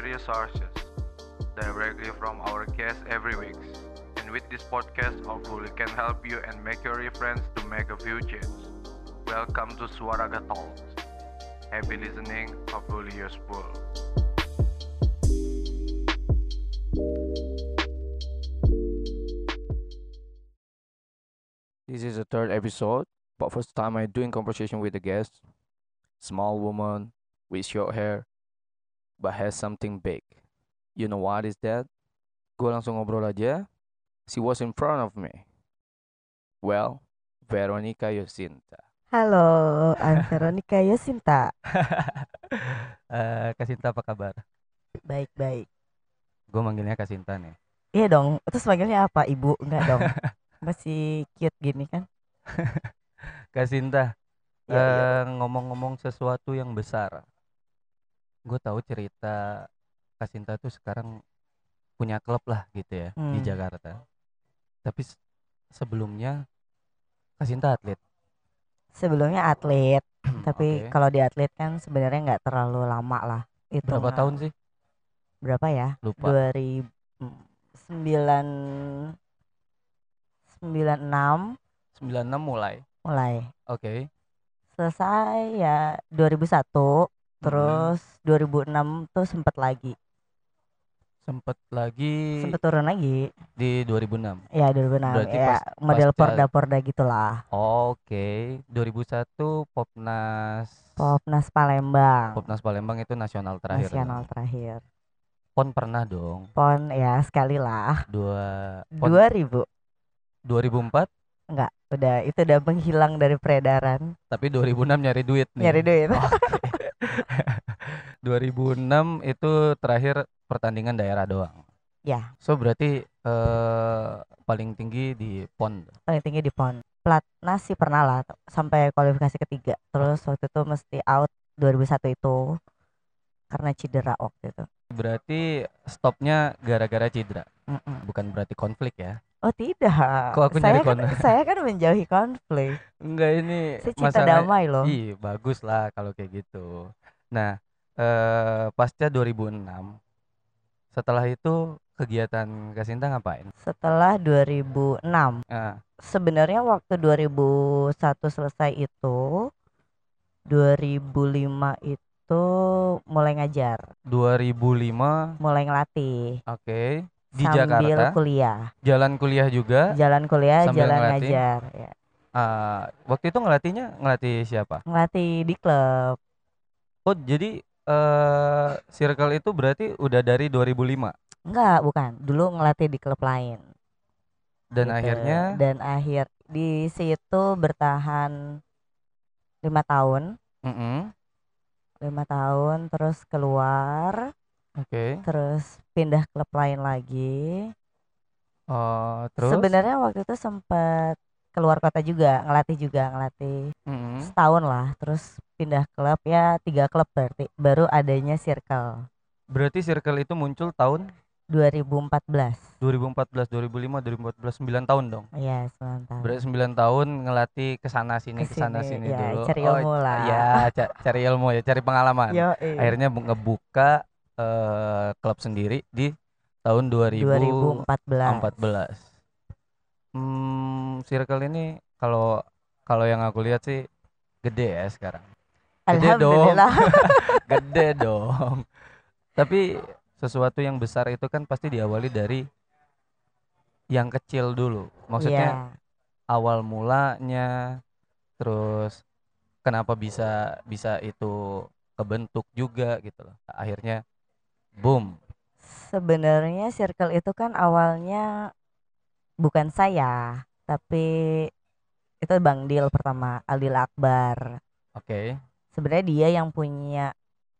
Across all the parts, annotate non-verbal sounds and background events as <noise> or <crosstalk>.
various sources directly from our guests every week. And with this podcast, hopefully can help you and make your friends to make a few changes. Welcome to Suaraga Talks. Happy listening, hopefully useful. This is the third episode, but first time I doing conversation with a guest. Small woman with short hair, but has something big. You know what is that? Gue langsung ngobrol aja. She was in front of me. Well, Veronica Yosinta. Halo, I'm Veronica Yosinta. <laughs> Eh, Kasinta apa kabar? Baik-baik. Gue manggilnya Kasinta nih. Iya dong, terus panggilnya apa? Ibu? Enggak dong. <laughs> Masih cute gini kan? Kasinta, Iya, iya, eh, ngomong-ngomong sesuatu yang besar. Gue tahu cerita Kasinta tuh sekarang punya klub lah gitu ya di Hmm. Jakarta. Tapi sebelumnya Kasinta atlet. Sebelumnya atlet, tapi Oke. kalau di atlet kan sebenarnya nggak terlalu lama lah. Itu berapa tahun sih? Berapa ya? Lupa. 2009 96 96 mulai. mulai. Oke. Selesai ya 2001, terus 2006 tuh sempet lagi. Sempet lagi Sempet turun lagi. di 2006. Ya 2006 Berarti ya pas- model porda-porda gitulah. Oke, 2001 Popnas Popnas Palembang. Popnas Palembang itu nasional terakhir. dong. nasional terakhir. Pon pernah dong. Pon ya sekali lah. Dua Pon 2000 2004 enggak, udah itu udah menghilang dari peredaran. tapi 2006 nyari duit nih. Nyari duit. Oke. <laughs> 2006 itu terakhir pertandingan daerah doang. Ya, So berarti eh paling tinggi di PON. paling tinggi di Pon. Platnas sih pernah lah sampai kualifikasi ketiga. Terus waktu itu mesti out 2001 itu karena cedera waktu itu. Berarti stopnya gara-gara cedera, Mm-mm. bukan berarti konflik ya. Oh tidak. Kok aku saya kan, saya kan menjauhi konflik. Enggak ini Saya cinta masalah damai loh. Ih, bagus lah kalau kayak gitu. Nah, eh pasca 2006 setelah itu kegiatan Kasinta ngapain? Setelah 2006 Ah, sebenarnya waktu 2001 selesai itu 2005 itu mulai ngajar, 2005 mulai ngelatih Oke, di sambil Jakarta. kuliah. Jalan kuliah juga. Jalan kuliah, Sambil jalan ngelatih? ngajar ya. Ah, waktu itu ngelatihnya ngelatih siapa? Ngelatih di klub. Oh, jadi eh circle itu berarti udah dari 2005 Enggak, bukan. Dulu ngelatih di klub lain. dan gitu. akhirnya dan akhir di situ bertahan lima tahun, Mm-mm. lima tahun terus keluar, Oke. terus pindah klub lain lagi. Eh, terus Sebenarnya waktu itu sempat keluar kota juga, ngelatih juga, ngelatih Mm-mm. setahun lah. Terus pindah klub ya tiga klub berarti baru adanya circle Berarti circle itu muncul tahun 2014. 2014, 2005, 2014 9 tahun dong. Iya, sembilan tahun. Berarti 9 tahun ngelatih ke sana sini ke sana sini ya, dulu. cari Oh, ilmu lah. Ya, ca- cari ilmu ya, cari pengalaman. <laughs> Yo, Akhirnya bu- ngebuka eh, klub sendiri di tahun 2014. 2014. Hmm, circle ini kalau kalau yang aku lihat sih gede ya sekarang. Gede dong. <laughs> Gede dong. Tapi sesuatu yang besar itu kan pasti diawali dari yang kecil dulu. Maksudnya Iya. awal mulanya terus kenapa bisa bisa itu kebentuk juga gitu loh. Akhirnya boom. Sebenarnya circle itu kan awalnya bukan saya, tapi itu Bang Dil pertama, Aldil Akbar. Oke. Sebenarnya dia yang punya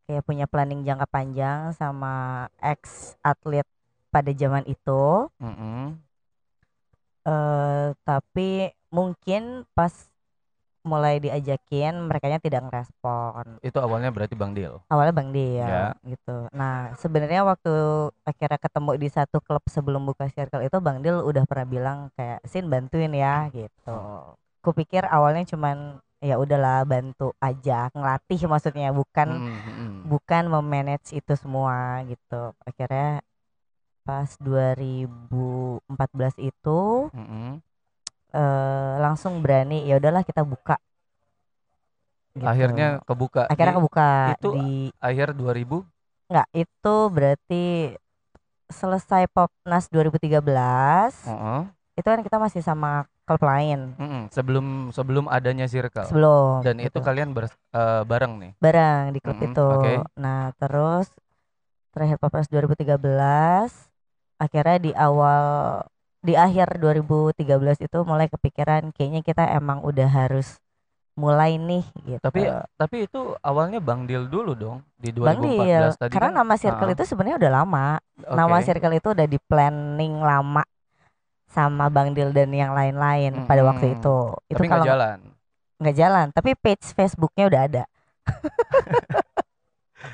kayak punya planning jangka panjang sama ex atlet pada zaman itu. Mm-mm. eh tapi mungkin pas mulai diajakin mereka tidak ngerespon Itu awalnya berarti Bang Dil. awalnya Bang Dia Ya. gitu. Nah sebenarnya waktu akhirnya ketemu di satu klub sebelum buka circle itu Bang Dil udah pernah bilang kayak Sin bantuin ya gitu. Kupikir awalnya cuman ya udahlah bantu aja ngelatih maksudnya bukan Mm, mm, mm. bukan memanage itu semua gitu. Akhirnya pas 2014 itu Mm, mm. Eh, langsung berani ya udahlah kita buka. Gitu. Akhirnya kebuka. akhirnya di kebuka itu di akhir 2000 Enggak, itu berarti selesai Popnas 2013. Heeh. Itu kan kita masih sama klub lain Mm, mm. sebelum sebelum adanya circle. sebelum Dan itu gitu. kalian bers- eh, bareng nih. bareng di klub Mm-mm, itu. oke. Nah, terus terakhir Popnas 2013 akhirnya di awal di akhir 2013 itu mulai kepikiran kayaknya kita emang udah harus mulai nih gitu. Tapi tapi itu awalnya Bang Dil dulu dong di Bang 2014 Dil, tadi karena kan. nama circle Ah, itu sebenarnya udah lama. oke. nama circle itu udah di planning lama sama Bang Dil dan yang lain-lain pada waktu itu. Itu Tapi nggak kalau jalan. nggak jalan, tapi page Facebooknya udah ada <laughs>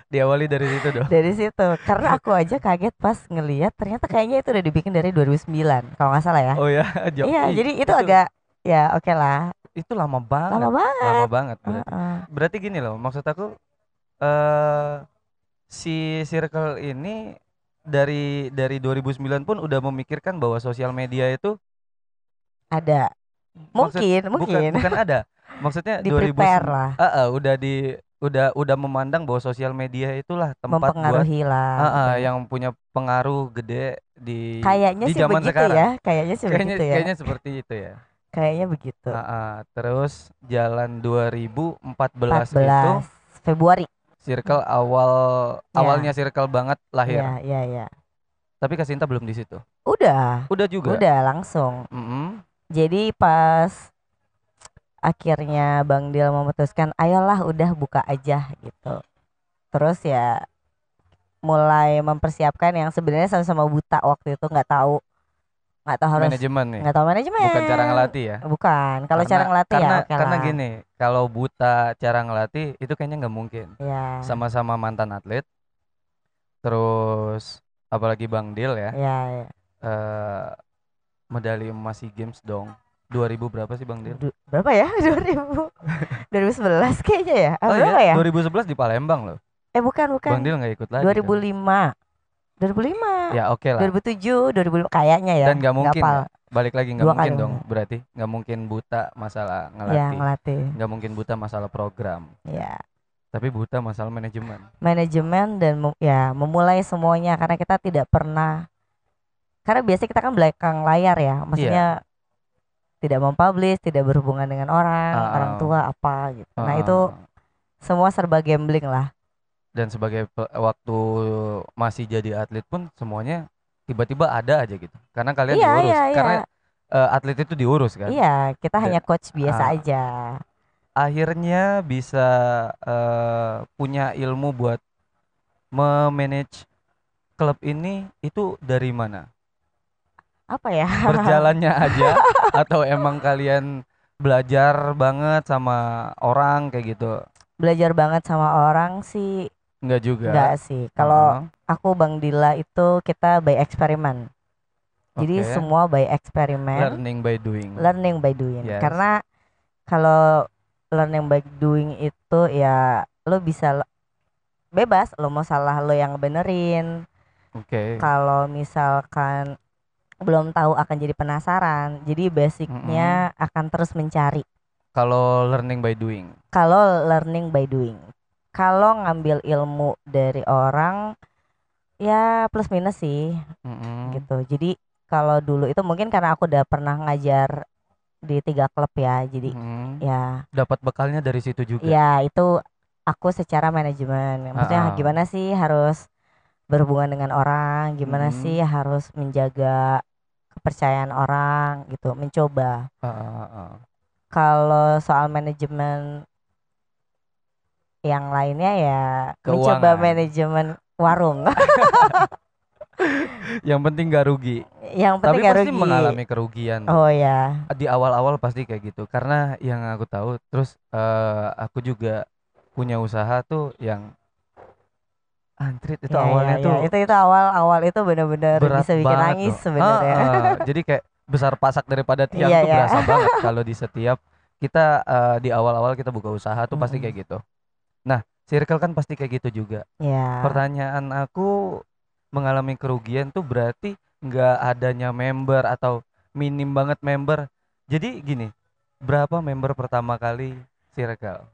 Diawali dari situ dong. dari situ. Karena aku aja kaget pas ngelihat ternyata kayaknya itu udah dibikin dari 2009 kalau nggak salah ya. Oh ya, <laughs> jauh. iya, jadi itu, agak ya oke lah, itu lama banget. lama banget. Lama banget berarti. Heeh. Berarti gini loh, maksud aku eh si circle ini dari dari 2009 pun udah memikirkan bahwa sosial media itu Ada. maksud- Mungkin, bukan mungkin bukan ada. Maksudnya di 2009 prepare lah, Ah, ah, udah di udah udah memandang bahwa sosial media itulah tempat buat mempengaruhi lah. Ah, ah, betul. yang punya pengaruh gede di Kayaknya di sih zaman begitu sekarang. ya, kayaknya sih Kayaknya begitu ya. kayaknya seperti itu ya. Kayaknya begitu. Ah, ah. terus jalan 2014 itu 14 Februari. circle awal Ya. awalnya circle banget lahir. Iya, iya, iya. Tapi Kasinta belum di situ. Udah, Udah juga. udah langsung. Mm-mm. Jadi pas akhirnya Bang Dil memutuskan, ayolah udah buka aja gitu. Terus ya mulai mempersiapkan yang sebenarnya sama-sama buta waktu itu nggak tahu nggak tahu harus Manajemen nih. nggak tahu manajemen Bukan cara ngelatih ya. bukan kalau cara ngelatih karena, ya karena gini, kalau buta cara ngelatih itu kayaknya nggak mungkin. ya Sama-sama mantan atlet. Terus apalagi Bang Dil ya. ya, ya. eh medali emas SEA Games dong. 2000 berapa sih Bang Dil? Du- berapa ya <laughs> 2000 2011 kayaknya ya Oh berapa iya, ya 2011 di Palembang loh. eh bukan bukan Bang Dil nggak ikut lagi. 2005 kan? 2005 Ya oke lah. 2007 2005 kayaknya ya Dan nggak mungkin ya. Balik lagi nggak Dua mungkin kali dong. Berarti nggak mungkin buta masalah ya ngelatih. ngelatih Nggak mungkin buta masalah program. ya Tapi buta masalah manajemen. manajemen dan mem- ya memulai semuanya karena kita tidak pernah karena biasanya kita kan belakang layar ya maksudnya tidak mempublish tidak berhubungan dengan orang Ah, orang ah. tua apa gitu nah Heeh. itu semua serba gambling lah dan sebagai waktu masih jadi atlet pun semuanya tiba-tiba ada aja gitu. Karena kalian iya diurus. iya Karena iya eh, atlet itu diurus kan. iya kita Dan- hanya coach biasa ah. aja akhirnya bisa eh, punya ilmu buat memanage klub ini itu dari mana? Apa ya <laughs> Berjalannya aja atau emang kalian belajar banget sama orang kayak gitu? belajar banget sama orang sih Enggak juga. enggak sih kalau Heeh. aku Bang Dila itu kita by eksperimen jadi Oke. semua by eksperimen learning by doing. learning by doing Yes. karena kalau learning by doing itu ya lo bisa bebas lo mau salah lo yang benerin Oke. kalau misalkan belum tahu akan jadi penasaran jadi basicnya akan terus mencari Kalau learning by doing. kalau learning by doing kalau ngambil ilmu dari orang ya plus minus sih Mm-mm. gitu jadi kalau dulu itu mungkin karena aku udah pernah ngajar di tiga klub ya jadi Mm-mm. ya Dapat bekalnya dari situ juga. ya itu aku secara manajemen maksudnya Ah. gimana sih harus berhubungan dengan orang gimana Hmm. sih harus menjaga kepercayaan orang gitu mencoba ah, ah, ah. kalau soal manajemen yang lainnya ya mencoba Keuangan. manajemen warung <laughs> <laughs> yang penting gak rugi Yang tapi penting gak pasti rugi. mengalami kerugian Oh ya. di awal-awal pasti kayak gitu karena yang aku tahu terus eh, aku juga punya usaha tuh yang antrit itu Ya, ya, awalnya ya. tuh itu itu awal awal itu bener-bener berat bisa bikin nangis sebenarnya. Ah, ah. <laughs> jadi kayak besar pasak daripada tiang Iya, tuh iya. berasa banget <laughs> kalau di setiap kita eh, di awal-awal kita buka usaha tuh pasti Mm-mm. kayak gitu nah circle kan pasti kayak gitu juga Ya. pertanyaan aku mengalami kerugian tuh berarti nggak adanya member atau minim banget member jadi gini berapa member pertama kali circle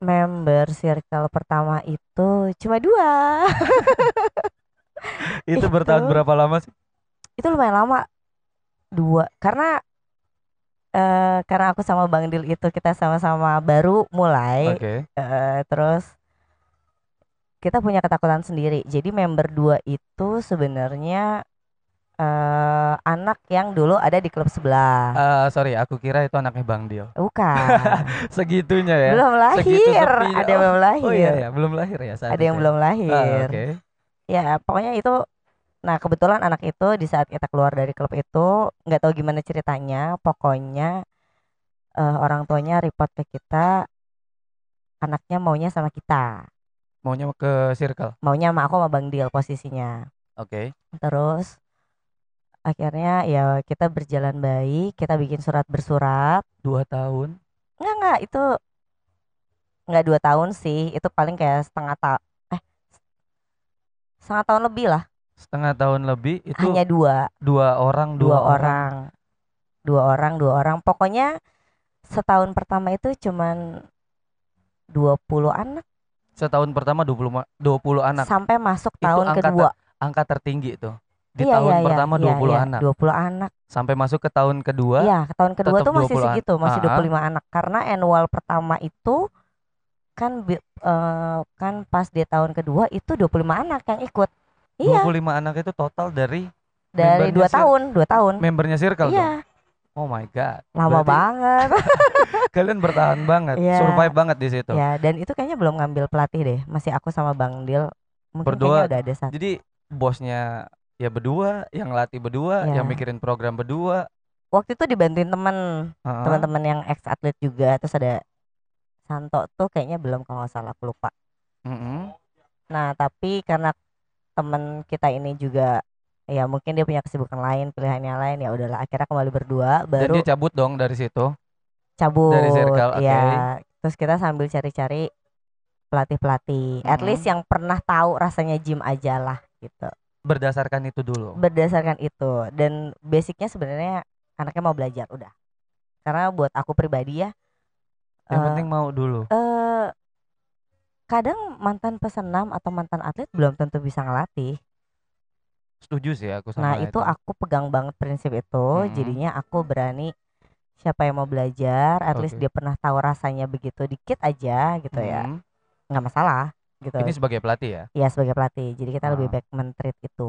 Member circle pertama itu cuma dua. <laughs> itu bertahan Itu. berapa lama sih? Itu lumayan lama. Dua. Karena eh karena aku sama Bang Dil itu kita sama-sama baru mulai oke. eh, terus kita punya ketakutan sendiri. Jadi member dua itu sebenarnya eh anak yang dulu ada di klub sebelah. Eh, sorry aku kira itu anaknya bang Dio. Bukan. <laughs> Segitunya ya. Belum Segitu lahir sepinya. ada yang belum lahir oh iya ya belum lahir ya saat ada yang itu ya? belum Ah, lahir oke. Ya pokoknya itu nah kebetulan anak itu di saat kita keluar dari klub itu nggak tahu gimana ceritanya. Pokoknya eh, orang tuanya report ke kita anaknya maunya sama kita. Maunya ke circle? Maunya sama aku sama Bang Dil posisinya. Oke. Terus akhirnya ya kita berjalan baik kita bikin surat bersurat. Dua tahun? Nggak nggak itu nggak dua tahun sih itu paling kayak setengah tahun eh setengah tahun lebih lah. Setengah tahun lebih itu hanya dua. dua orang dua orang? dua orang dua orang. Pokoknya setahun pertama itu cuman 20 anak. Setahun pertama 20 ma- 20 anak? Sampai masuk Itu tahun angka kedua. angka tertinggi itu di Iya, tahun iya, iya, pertama iya, 20 iya, anak 20 anak sampai masuk ke tahun kedua iya ke tahun kedua tuh masih 20 an- segitu masih Ah, ah. 25 anak. Karena annual pertama itu kan eh, kan pas di tahun kedua itu 25 anak yang ikut. Iya. 25 anak itu total dari dari dua tahun dua tahun. membernya circle tuh? Iya oh my god. Lama Berarti banget. <laughs> kalian bertahan banget Iya. survive banget di situ. Ya dan itu kayaknya belum ngambil pelatih deh. Masih aku sama Bang Dil. Mungkin Berdua. udah ada satu. Jadi bosnya ya berdua yang latih berdua Iya. yang mikirin program berdua waktu itu dibantuin temen Heeh. teman-teman yang ex atlet juga terus ada Santo tuh kayaknya belum kalau nggak salah aku lupa Mm-mm. nah tapi karena temen kita ini juga ya mungkin dia punya kesibukan lain pilihannya lain ya udahlah akhirnya kembali berdua dan baru dia cabut dong dari situ cabut dari circle, ya terus kita sambil cari-cari pelatih pelatih at Mm-mm. least yang pernah tahu rasanya gym aja lah gitu berdasarkan itu dulu. Berdasarkan itu. Dan basicnya sebenarnya anaknya mau belajar udah. Karena buat aku pribadi ya yang eh, penting mau dulu. eh kadang mantan pesenam atau mantan atlet belum tentu bisa ngelatih. Setuju sih aku nah sama itu. aku pegang banget prinsip itu. Mm-mm. jadinya aku berani siapa yang mau belajar at least Oke. dia pernah tahu rasanya begitu dikit aja gitu ya. Mm. nggak masalah gitu. Ini sebagai pelatih ya? Ya sebagai pelatih. Jadi kita lebih Ah. baik mentreat itu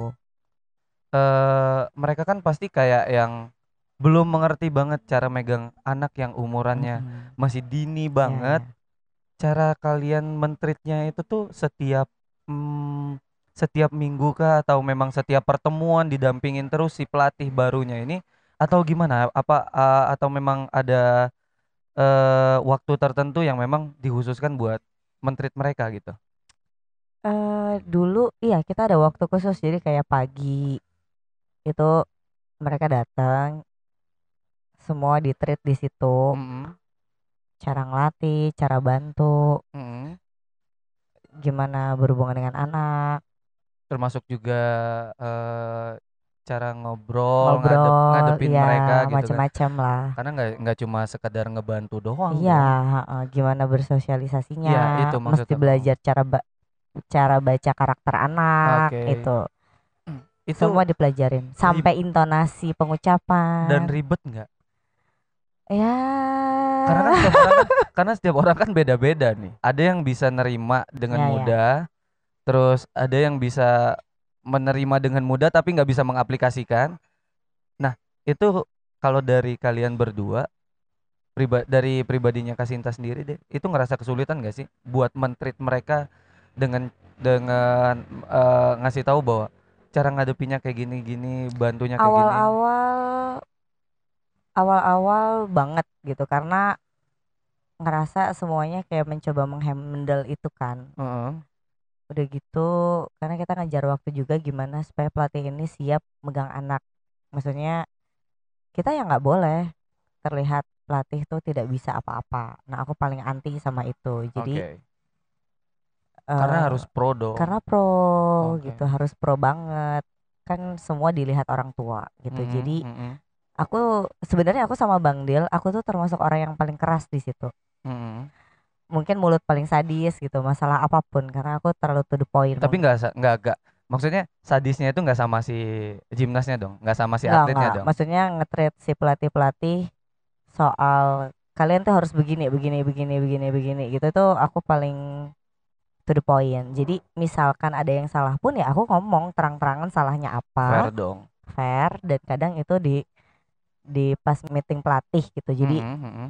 eh mereka kan pasti kayak yang belum mengerti banget cara megang anak yang umurannya. Mhm. masih dini Ya, banget. ya. cara kalian mentreatnya itu tuh setiap mm, setiap minggu kah? Atau memang setiap pertemuan didampingin terus si pelatih barunya ini? Atau gimana? Apa uh, atau memang ada eh waktu tertentu yang memang dikhususkan buat mentreat mereka gitu Eh, dulu iya kita ada waktu khusus jadi kayak pagi itu mereka datang semua di treat di situ. Mm-mm, cara ngelatih cara bantu. Mm-mm. gimana berhubungan dengan anak. Termasuk juga eh cara ngobrol, ngadep- ngobrol ngadepin ya mereka gitu kan. macam-macam lah. Karena nggak nggak cuma sekedar ngebantu doang iya heeh, gimana bersosialisasinya. Iya, itu maksud mesti aku. belajar cara ba- cara baca karakter anak Oke. itu itu semua dipelajarin sampai intonasi pengucapan. Dan ribet nggak? Ya. Karena kan setiap orang kan <laughs> karena setiap orang kan beda-beda nih. Ada yang bisa nerima dengan Ya, ya. mudah terus ada yang bisa menerima dengan mudah tapi nggak bisa mengaplikasikan. Nah itu kalau dari kalian berdua priba dari pribadinya Kasinta sendiri deh itu ngerasa kesulitan gak sih buat mentreat mereka dengan dengan eh, ngasih tahu bahwa cara ngadepinnya kayak gini-gini, bantunya kayak gini? awal-awal awal-awal banget gitu karena ngerasa semuanya kayak mencoba menghandle itu kan Heeh. udah gitu karena kita ngejar waktu juga gimana supaya pelatih ini siap megang anak maksudnya kita ya nggak boleh terlihat pelatih tuh tidak bisa apa-apa nah aku paling anti sama itu jadi Oke. Karena eh, harus pro dong. karena pro Oke. gitu harus pro banget kan semua dilihat orang tua gitu Mm-mm, jadi mm-mm, aku sebenarnya aku sama Bang Dil aku tuh termasuk orang yang paling keras di situ mm-mm. mungkin mulut paling sadis gitu masalah apa pun karena aku terlalu to the point Tapi nggak nggak nggak maksudnya sadisnya itu nggak sama si gimnasnya dong, nggak sama si Nggak, atletnya nggak. dong. maksudnya nge-treat si pelatih pelatih soal kalian tuh harus begini begini begini begini begini gitu tuh aku paling to the point jadi misalkan ada yang salah pun ya aku ngomong terang-terangan salahnya Fair apa dong. fair dan kadang itu di di pas meeting pelatih gitu jadi Mm-mm, mm-mm.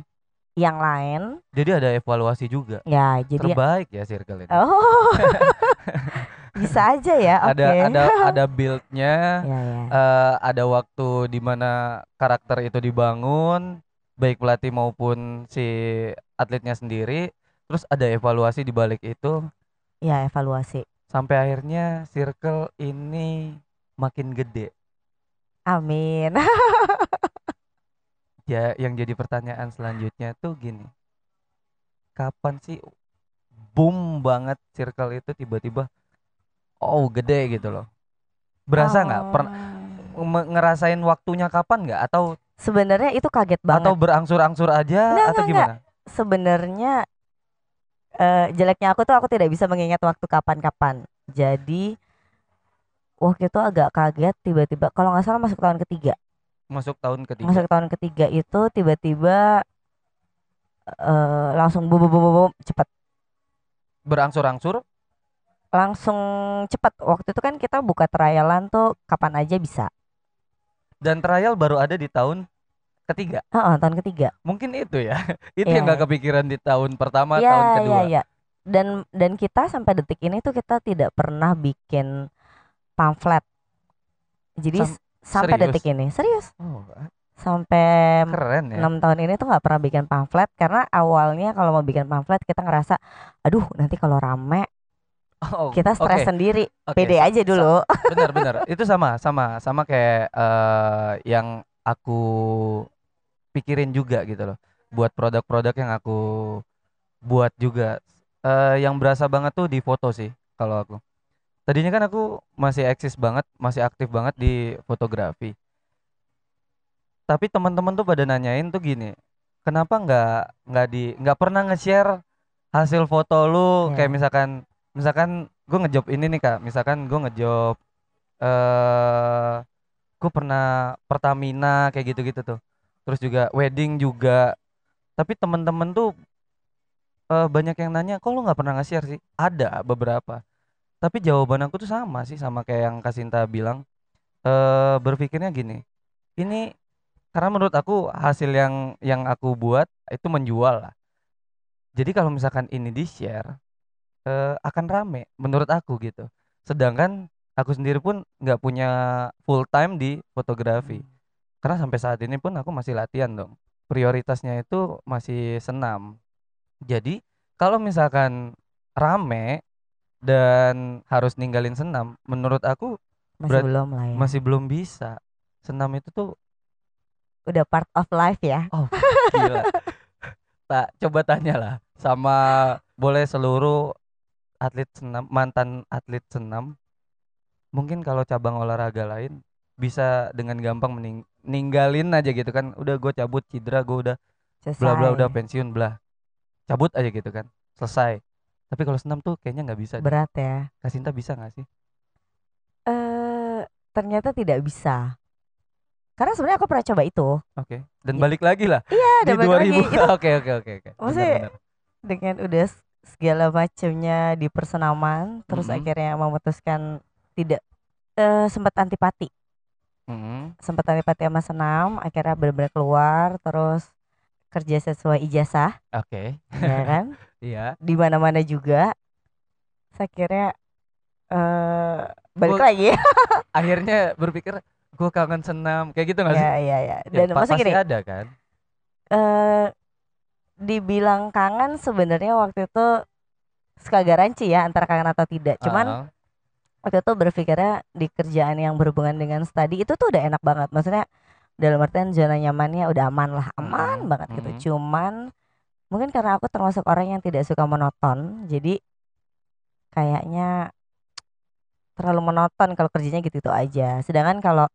yang lain Jadi ada evaluasi juga. ya jadi Terbaik ya circle ini. oh <laughs> bisa aja ya oke Ada ada ada build-nya, <laughs> ya ya eh, ada waktu di mana karakter itu dibangun, baik pelatih maupun si atletnya sendiri. Terus ada evaluasi di balik itu ya evaluasi sampai akhirnya circle ini makin gede. amin <laughs> Ya, yang jadi pertanyaan selanjutnya tuh gini. Kapan sih boom banget circle itu tiba-tiba oh gede gitu loh. Berasa nggak? Pernah Oh. me- ngerasain waktunya kapan nggak atau sebenarnya itu kaget banget atau berangsur-angsur aja Enggak, atau enggak, gimana? sebenarnya eh, jeleknya aku tuh aku tidak bisa mengingat waktu kapan-kapan. Jadi waktu itu agak kaget tiba-tiba kalau nggak salah masuk tahun ketiga. Masuk tahun ketiga. Masuk tahun ketiga itu tiba-tiba eh, langsung bum bum bum bum, bum, cepet Berangsur-angsur langsung cepet waktu itu kan kita buka trialan tuh kapan aja bisa. dan trial baru ada di tahun ketiga. Heeh, tahun ketiga. Mungkin itu ya. <laughs> itu Iya. yang nggak kepikiran di tahun pertama, Iya, tahun kedua. iya, iya. Dan dan kita sampai detik ini tuh kita tidak pernah bikin pamflet. Jadi Sam- sampai serius? detik ini serius Oh, sampai keren ya. enam tahun ini tuh nggak pernah bikin pamflet karena awalnya kalau mau bikin pamflet kita ngerasa aduh nanti kalau rame Oh, kita stres oke, sendiri oke, pede sa- aja sa- dulu benar benar itu sama sama sama kayak eh, yang aku pikirin juga gitu loh. Buat produk-produk yang aku buat juga. Eh, yang berasa banget tuh di foto sih kalau aku. Tadinya kan aku masih eksis banget masih aktif banget di fotografi. Tapi teman-teman tuh pada nanyain tuh gini kenapa nggak nggak di nggak pernah nge-share hasil foto lu? Ya. kayak misalkan misalkan gue ngejob ini nih kak. Misalkan gue ngejob eh gue pernah Pertamina kayak gitu-gitu tuh terus juga wedding juga. Tapi temen-temen tuh eh, banyak yang nanya kok lu nggak pernah nge-share sih? Ada beberapa. Tapi jawaban aku tuh sama sih sama kayak yang Kasinta bilang. Eh berpikirnya gini ini karena menurut aku hasil yang yang aku buat itu menjual lah. Jadi kalau misalkan ini di share eh, akan rame menurut aku gitu. Sedangkan aku sendiri pun nggak punya full time di fotografi karena sampai saat ini pun aku masih latihan dong prioritasnya itu masih senam. Jadi kalau misalkan rame dan harus ninggalin senam menurut aku masih Berat- belum lah ya. masih belum bisa. Senam itu tuh udah part of life ya. Gila. Tak coba tanya lah sama boleh seluruh atlet senam mantan atlet senam. Mungkin kalau cabang olahraga lain bisa dengan gampang mening- ninggalin aja gitu kan. Udah gue cabut cedera gue udah selesai bla bla udah pensiun bla. Cabut aja gitu kan selesai. Tapi kalau senam tuh kayaknya nggak bisa deh. berat ya. Kasinta bisa nggak sih? Eh ternyata tidak bisa. Karena sebenarnya aku pernah coba itu. Oke dan Ya. balik lagi lah. Iya di balik lagi. 2000 itu <laughs> oke oke oke oke. Maksudnya Benar, benar. dengan udah segala macamnya di persenaman terus Mhm. akhirnya memutuskan tidak eh sempat antipati Mm-mm. sempat antipati sama senam akhirnya benar-benar keluar terus kerja sesuai ijazah. Oke. Ya kan? <laughs> Iya. Di mana-mana juga. Saya kira eh balik Gua- lagi. <laughs> akhirnya berpikir gue kangen senam. Kayak gitu nggak sih? ya ya ya Ya, dan pa- masa pasti gini ada kan? eh dibilang kangen sebenarnya waktu itu suka garansi ya antara kangen atau tidak. Cuman Ah, waktu itu berpikirnya di kerjaan yang berhubungan dengan studi itu tuh udah enak banget. Maksudnya dalam artian zona nyamannya udah aman lah. Aman Mm, banget gitu. Cuman mungkin karena aku termasuk orang yang tidak suka monoton jadi kayaknya terlalu monoton kalau kerjanya gitu-gitu aja. Sedangkan kalau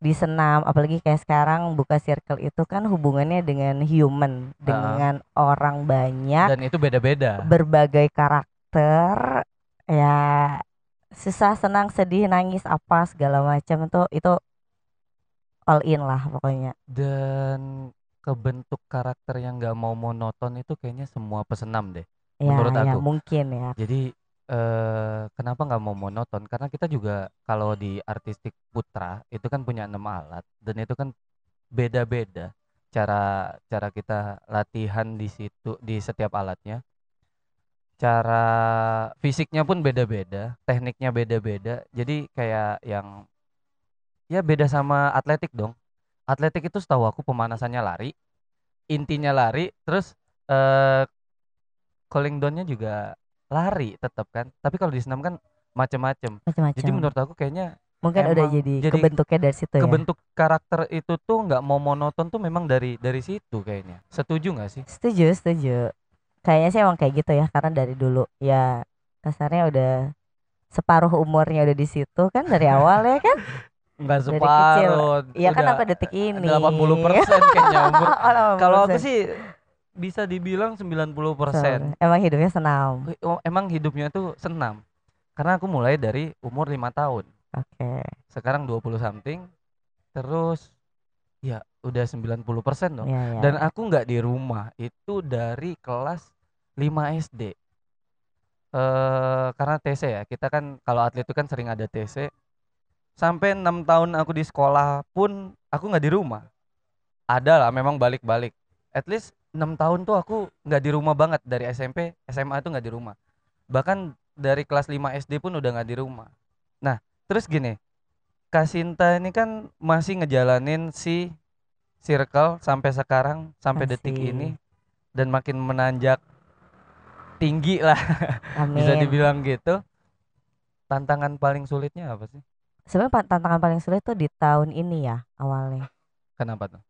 di senam apalagi kayak sekarang buka circle itu kan hubungannya dengan human dengan orang banyak dan itu beda-beda. berbagai karakter ya susah senang sedih nangis apa segala macam itu itu all in lah pokoknya. Dan kebentuk karakter yang nggak mau monoton itu kayaknya semua pesenam deh ya Menurut ya aku. mungkin ya. Jadi eh kenapa nggak mau monoton? Karena kita juga kalau di artistik putra itu kan punya enam alat dan itu kan beda-beda cara cara kita latihan di situ di setiap alatnya cara fisiknya pun beda-beda tekniknya beda-beda. Jadi kayak yang ya beda sama atletik dong. Atletik itu setahu aku pemanasannya lari intinya lari terus eh calling downnya juga lari tetap kan. Tapi kalau di senam kan macam-macam jadi menurut aku kayaknya mungkin udah jadi, jadi kebentuknya dari situ ya. kebentuk karakter itu tuh nggak mau monoton tuh memang dari dari situ kayaknya. Setuju nggak sih? Setuju setuju kayaknya sih emang kayak gitu ya karena dari dulu ya kasarnya udah separuh umurnya udah di situ kan dari awal ya kan? <laughs> Nggak Dari separuh ya kan sampai detik ini. 80 persen kayaknya <laughs> umur. Oh, 80%. kalau aku sih bisa dibilang 90 persen. Emang hidupnya senam. Emang hidupnya tuh senam. Karena aku mulai dari umur lima tahun. Oke. Sekarang 20 something terus ya udah 90 persen dong. Ya, ya. dan aku nggak di rumah itu dari kelas 5 SD eh karena TC ya kita kan kalau atlet itu kan sering ada TC sampai enam tahun aku di sekolah pun aku nggak di rumah. Ada lah memang balik-balik. At least enam tahun tuh aku nggak di rumah banget. Dari SMP SMA itu nggak di rumah. Bahkan dari kelas 5 SD pun udah nggak di rumah. Nah terus gini. Kasinta ini kan masih ngejalanin si circle sampai sekarang sampai detik Masih. ini dan makin menanjak tinggi lah. <laughs> Amin. bisa dibilang gitu. Tantangan paling sulitnya apa sih? Sebenarnya tantangan paling sulit tuh di tahun ini ya awalnya. Kenapa tuh?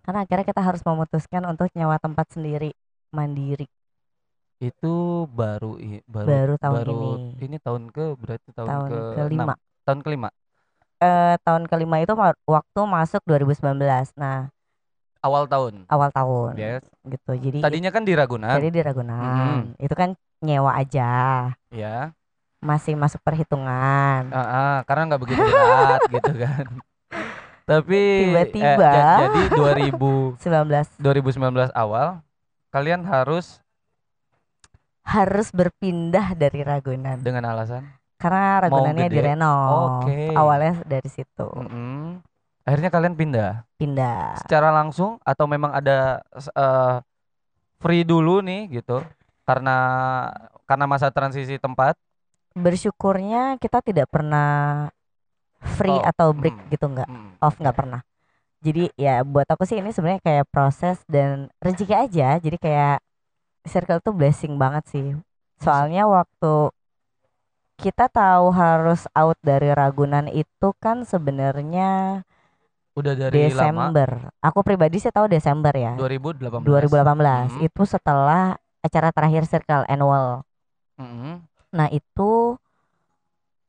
Karena akhirnya kita harus memutuskan untuk nyewa tempat sendiri mandiri. Itu baru baru Baru tahun baru ini. tahun ke berarti tahun, tahun ke kelima. tahun kelima eh, tahun kelima itu ma- waktu masuk 2019 nah awal tahun? awal tahun. Yes. Gitu. Jadi tadinya kan di Ragunan. Jadi di Ragunan. Itu kan nyewa aja. Ya masih masuk perhitungan. Ah, ah, karena nggak begitu berat <laughs> gitu kan. Tapi eh, Tiba-tiba. ja- jadi 2000 19 2019 awal kalian harus harus berpindah dari Ragunan. Dengan alasan karena Ragunannya gede. direnov Oke. awalnya dari situ. Mm-mm. akhirnya kalian pindah? Pindah. Secara langsung atau memang ada eh, free dulu nih gitu? Karena karena masa transisi tempat? Bersyukurnya kita tidak pernah free Oh, atau break hmm. gitu nggak. Mm. off nggak pernah. Jadi ya buat aku sih ini sebenarnya kayak proses dan rezeki aja. Jadi kayak circle tuh blessing banget sih. Soalnya waktu kita tahu harus out dari Ragunan itu kan sebenarnya udah dari lama Desember aku pribadi sih tahu Desember ya 2018 2018 Mhm. itu setelah acara terakhir circle annual Mm-mm. Nah itu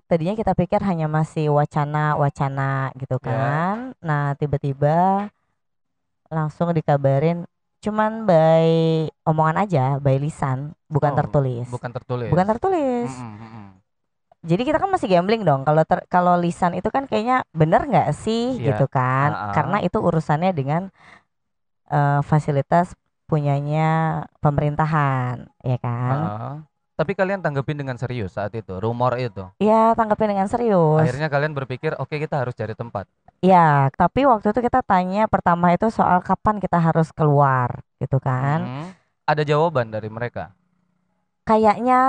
tadinya kita pikir hanya masih wacana-wacana gitu Ya. kan. Nah tiba-tiba langsung dikabarin cuman by omongan aja, by lisan, bukan Oh, tertulis. bukan tertulis Bukan tertulis. Mm-mm, mm-mm. Jadi kita kan masih gambling dong. Kalau ter- kalau lisan itu kan kayaknya bener nggak sih Iya. gitu kan? Ah-ah. Karena itu urusannya dengan eh, fasilitas punyanya pemerintahan, ya kan? Ah. tapi kalian tanggepin dengan serius saat itu rumor itu Iya tanggapin dengan serius. akhirnya kalian berpikir oke kita harus cari tempat Ya, tapi waktu itu kita tanya pertama itu soal kapan kita harus keluar, gitu kan? Mm. ada jawaban dari mereka Kayaknya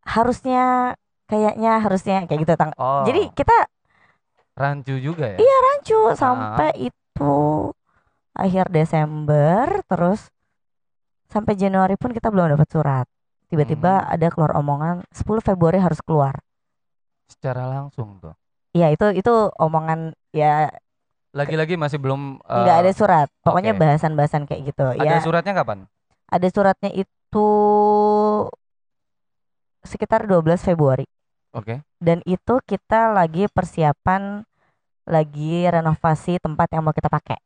harusnya kayaknya harusnya kayak gitu tang Oh. jadi kita rancu juga ya. Iya, rancu sampai itu akhir Desember terus sampai Januari pun kita belum dapat surat tiba-tiba Hmm. ada keluar omongan 10 Februari harus keluar Secara langsung tuh. Iya itu itu omongan ya Lagi-lagi masih belum nggak ada surat pokoknya oke. bahasan-bahasan kayak gitu ada ya suratnya kapan? ada suratnya itu sekitar 12 Februari Oke. dan itu kita lagi persiapan lagi renovasi tempat yang mau kita pakai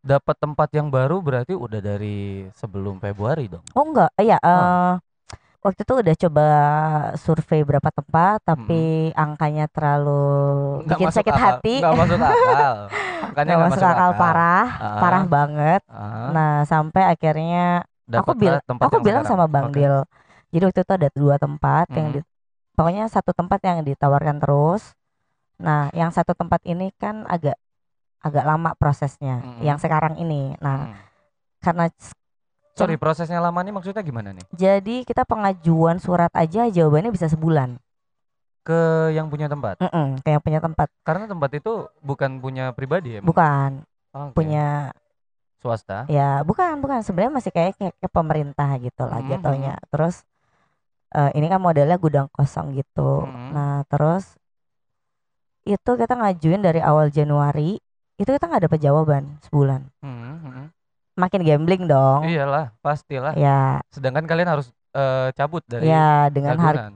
Dapat tempat yang baru berarti udah dari sebelum Februari dong. oh enggak iya Oh. eh, waktu itu udah coba survei berapa tempat tapi angkanya terlalu Nggak bikin masuk sakit akal. hati Nggak masuk akal. <laughs> Makanya nggak masuk akal parah Ah. parah banget Ah, nah sampai akhirnya aku dapatlah bilang tempat aku yang bilang sama Bang Oke. Dil jadi waktu itu ada dua tempat yang Mhm. di, pokoknya satu tempat yang ditawarkan terus nah yang satu tempat ini kan agak agak lama prosesnya Mhm. yang sekarang ini nah Hmm. karena Sorry, prosesnya lama nih maksudnya gimana nih? jadi kita pengajuan surat aja jawabannya bisa sebulan Ke yang punya tempat. Mm-mm, kayak punya tempat Karena tempat itu bukan punya pribadi ya? bukan Oke. punya swasta. ya bukan bukan sebenarnya masih kayak kayak, kayak pemerintah gitu lah Mhm. jatuhnya terus eh, ini kan modelnya gudang kosong gitu Mhm. nah terus itu kita ngajuin dari awal Januari itu kita nggak dapat jawaban sebulan Hmm, hmm. makin gambling dong Iyalah, pastilah. ya Sedangkan kalian harus eh, cabut dari ya dengan harga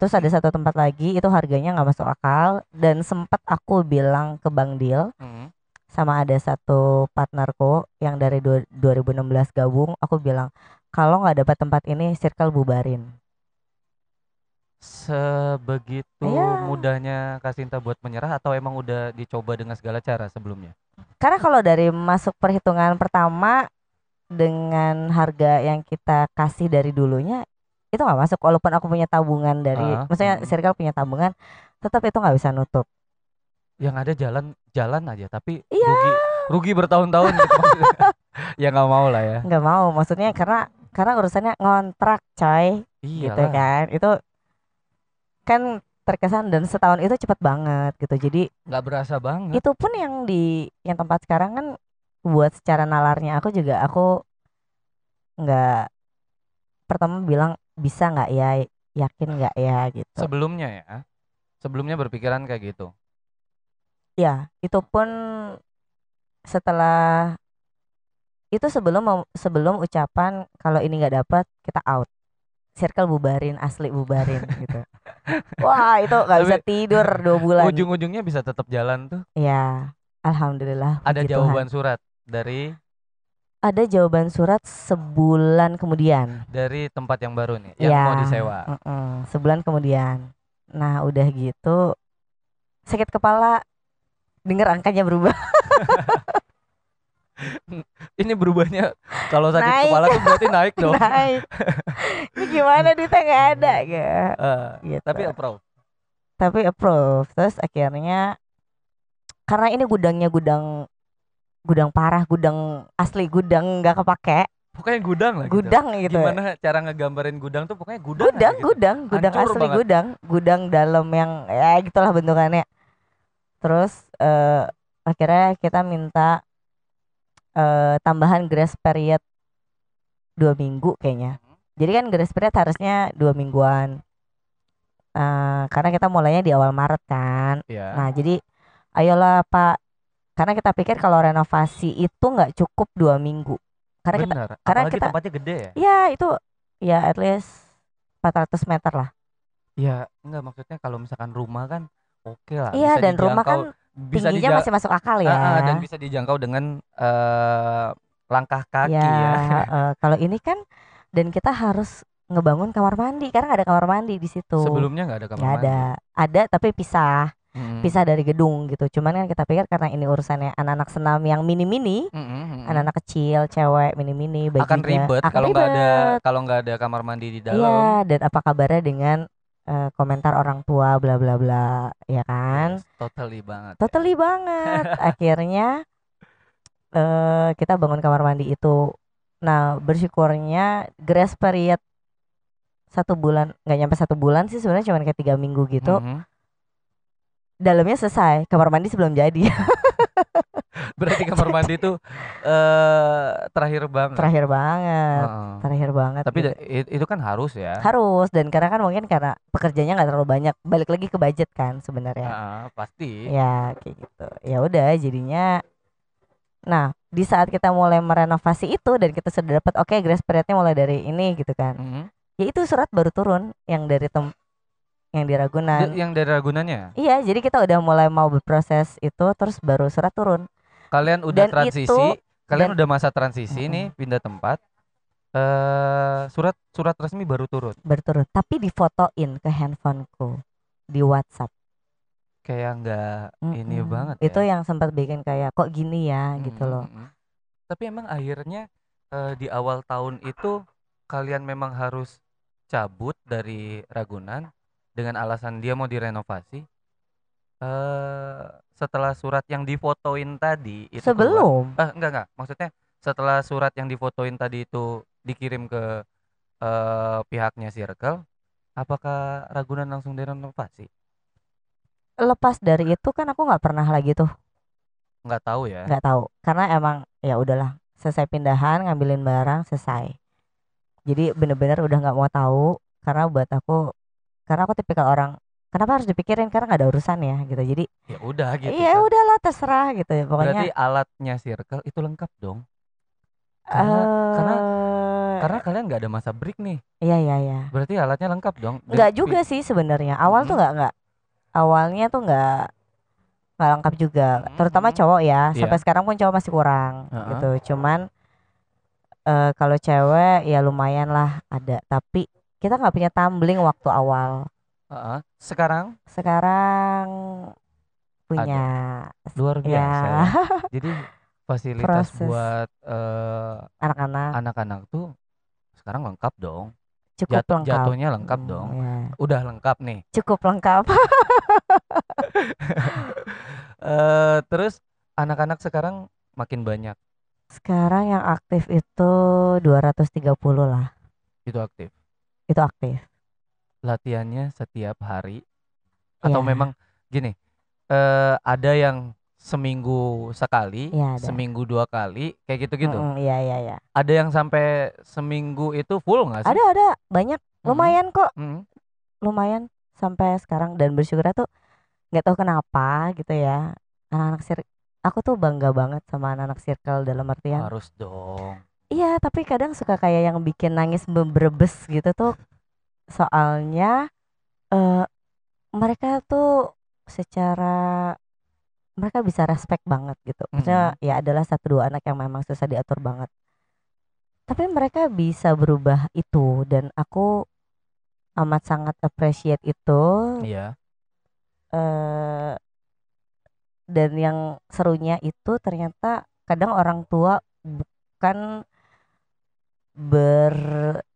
terus ada satu tempat lagi itu harganya nggak masuk akal dan sempat aku bilang ke Bang Dil Hmm. sama ada satu partnerku yang dari dua- 2016 gabung aku bilang kalau nggak dapat tempat ini circle bubarin Sebegitu Iya. mudahnya Kasinta buat menyerah atau emang udah dicoba dengan segala cara sebelumnya? Karena kalau dari masuk perhitungan pertama dengan harga yang kita kasih dari dulunya itu nggak masuk walaupun aku punya tabungan dari Ah, maksudnya mm. circle punya tabungan tetap itu nggak bisa nutup Yang ada jalan jalan aja tapi Iya. rugi rugi bertahun-tahun gitu maksudnya. <laughs> ya nggak mau lah ya. nggak mau maksudnya karena karena urusannya ngontrak coy Iya gitu kan itu kan terkesan dan setahun itu cepet banget gitu jadi nggak berasa banget. itu pun yang di yang tempat sekarang kan buat secara nalarnya aku juga aku nggak pertama bilang bisa nggak ya yakin nggak ya gitu Sebelumnya ya. Sebelumnya berpikiran kayak gitu. ya itu pun setelah itu sebelum sebelum ucapan kalau ini nggak dapat kita out circle bubarin asli bubarin gitu <laughs> wah itu nggak bisa tidur dua bulan Ujung-ujungnya bisa tetap jalan tuh. ya alhamdulillah Ada puji Tuhan. jawaban surat dari ada jawaban surat sebulan kemudian dari tempat yang baru nih yang Ya, mau disewa. mm-mm, sebulan kemudian nah udah gitu sakit kepala denger angkanya berubah <laughs> Ini berubahnya kalau sakit Naik. kepala tuh berarti naik <laughs> dong. naik ini gimana duitnya nggak ada gak Eh, gitu. tapi approve. tapi approve terus akhirnya karena ini gudangnya gudang gudang parah gudang asli gudang nggak kepake Pokoknya gudang lah gitu. gudang gitu Gimana cara ngegambarin gudang tuh pokoknya gudang. gudang gitu. gudang gudang Hancur asli banget. gudang gudang dalam yang ya gitulah bentukannya terus eh, akhirnya kita minta eh, tambahan grace period dua minggu kayaknya. Jadi kan grace period harusnya dua mingguan. Eh, karena kita mulainya di awal Maret kan. Iya. nah jadi ayolah Pak. Karena kita pikir kalau renovasi itu nggak cukup dua minggu. Karena kita Benar. karena Apalagi kita- tempatnya gede ya. ya itu ya at least 400 meter lah. Ya, enggak maksudnya kalau misalkan rumah kan oke lah. Iya dan rumah kan bisa tingginya masih masuk akal ya. Ah, dan bisa dijangkau dengan eh, langkah kaki ya, ya. <laughs> eh, kalau ini kan dan kita harus ngebangun kamar mandi karena nggak ada kamar mandi di situ. Sebelumnya nggak ada kamar Nggak mandi. ada, ada tapi pisah, Mm-mm. pisah dari gedung gitu. Cuman kan kita pikir karena ini urusannya anak-anak senam yang mini-mini, mm-mm. anak-anak kecil, cewek mini-mini, bajunya akan ribet kalau nggak ada kalau nggak ada kamar mandi di dalam. Iya, dan apa kabarnya dengan eh, komentar orang tua bla bla bla, ya kan? Yes, totally banget. ya. Totally banget. <laughs> Akhirnya eh kita bangun kamar mandi itu. Nah, bersyukurnya grace period satu bulan nggak nyampe satu bulan sih sebenarnya cuma kayak tiga minggu gitu Mhm. dalamnya selesai kamar mandi sebelum jadi <laughs> Berarti kamar mandi itu eh terakhir banget. terakhir banget Heeh. terakhir banget Tapi gitu. itu kan harus ya. harus dan karena kan mungkin karena pekerjaannya nggak terlalu banyak balik lagi ke budget kan sebenarnya Heeh, pasti. ya kayak gitu ya udah jadinya nah di saat kita mulai merenovasi itu dan kita sudah dapat oke grace periodnya mulai dari ini gitu kan Mhm. ya itu surat baru turun yang dari tem yang di Ragunan D- yang dari Ragunannya. iya jadi kita udah mulai mau berproses itu terus baru surat turun Kalian udah Dan transisi, itu- kalian dan- udah masa transisi nih pindah tempat. Eh surat surat resmi baru turun. baru turun tapi difotoin ke handphoneku di WhatsApp Kayak nggak ini Mm-mm. banget itu ya. yang sempat bikin kayak kok gini ya gitu Mhm, loh. Tapi emang akhirnya eh, di awal tahun itu kalian memang harus cabut dari Ragunan dengan alasan dia mau direnovasi. Eh setelah surat yang difotoin tadi itu keluar- sebelum? Eh, enggak enggak, maksudnya setelah surat yang difotoin tadi itu dikirim ke eh, pihaknya Circle, apakah Ragunan langsung direnovasi? lepas dari itu kan aku nggak pernah lagi tuh. Nggak tahu ya. nggak tahu. Karena emang ya udahlah selesai pindahan ngambilin barang selesai. Jadi bener-bener udah nggak mau tahu karena buat aku karena aku tipikal orang kenapa harus dipikirin karena nggak ada urusan ya gitu jadi Ya udah gitu. iya kan. udahlah terserah gitu ya pokoknya Berarti alatnya Circle itu lengkap dong. karena karena- eh, Karena kalian nggak ada masa break nih. iya iya iya Berarti alatnya lengkap dong. Nggak juga sih sebenarnya awal tuh Mhm. nggak nggak awalnya tuh nggak nggak lengkap juga Mhm, terutama cowok ya Iya. sampai sekarang pun cowok masih kurang Heeh. gitu cuman eh kalau cewek ya lumayan lah ada tapi kita nggak punya tumbling waktu awal Heeh. Sekarang sekarang punya luar biasa. ya ya. <laughs> Jadi fasilitas Proses. buat eh, anak-anak anak-anak tuh sekarang lengkap dong. cukup Jat- lengkap Jatuhnya lengkap Hmm, dong. ya. Udah lengkap nih. cukup lengkap <laughs> eh terus anak-anak sekarang makin banyak sekarang yang aktif itu 230 lah itu aktif. itu aktif Latihannya setiap hari atau Iya. memang gini eh ada yang seminggu sekali, ada. seminggu dua kali, kayak gitu-gitu. Mm-mm, iya iya iya Ada yang sampai seminggu itu full nggak sih? ada ada banyak lumayan kok Mm. lumayan sampai sekarang dan bersyukur tuh nggak tahu kenapa gitu ya anak-anak sir aku tuh bangga banget sama anak-anak circle dalam artian Harus dong. iya tapi kadang suka kayak yang bikin nangis berbes gitu tuh soalnya eh mereka tuh secara mereka bisa respect banget gitu. Maksudnya ya adalah satu dua anak yang memang susah diatur banget. Tapi mereka bisa berubah itu dan aku amat sangat appreciate itu. Iya. eh dan yang serunya itu ternyata kadang orang tua bukan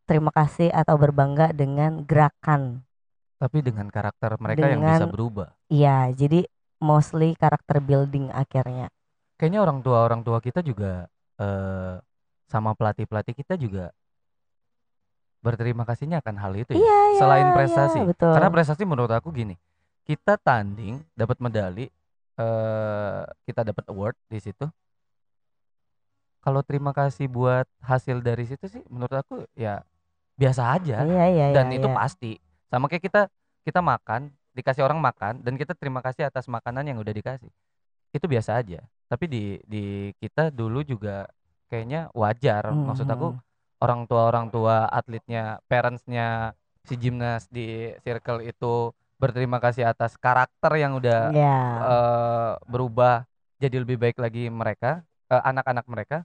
berterima kasih atau berbangga dengan gerakan. Tapi dengan karakter mereka yang bisa Dengan- berubah. Iya, jadi mostly karakter building akhirnya. Kayaknya orang tua orang tua kita juga eh sama pelatih pelatih kita juga berterima kasihnya akan hal itu ya. Iya, iya, Selain iya, prestasi. betul. Karena prestasi menurut aku gini, kita tanding dapat medali, eh kita dapat award di situ. Kalau terima kasih buat hasil dari situ sih, menurut aku ya biasa aja. Iya, iya, Dan iya, itu iya. pasti. Sama kayak kita kita makan, dikasih orang makan, dan kita terima kasih atas makanan yang udah dikasih. Itu biasa aja. Tapi di di kita dulu juga kayaknya wajar. Maksud aku Mhm. orang tua orang tua atletnya, parentsnya si gimnas di circle itu berterima kasih atas karakter yang udah Iya. eh, berubah jadi lebih baik lagi mereka eh, anak-anak mereka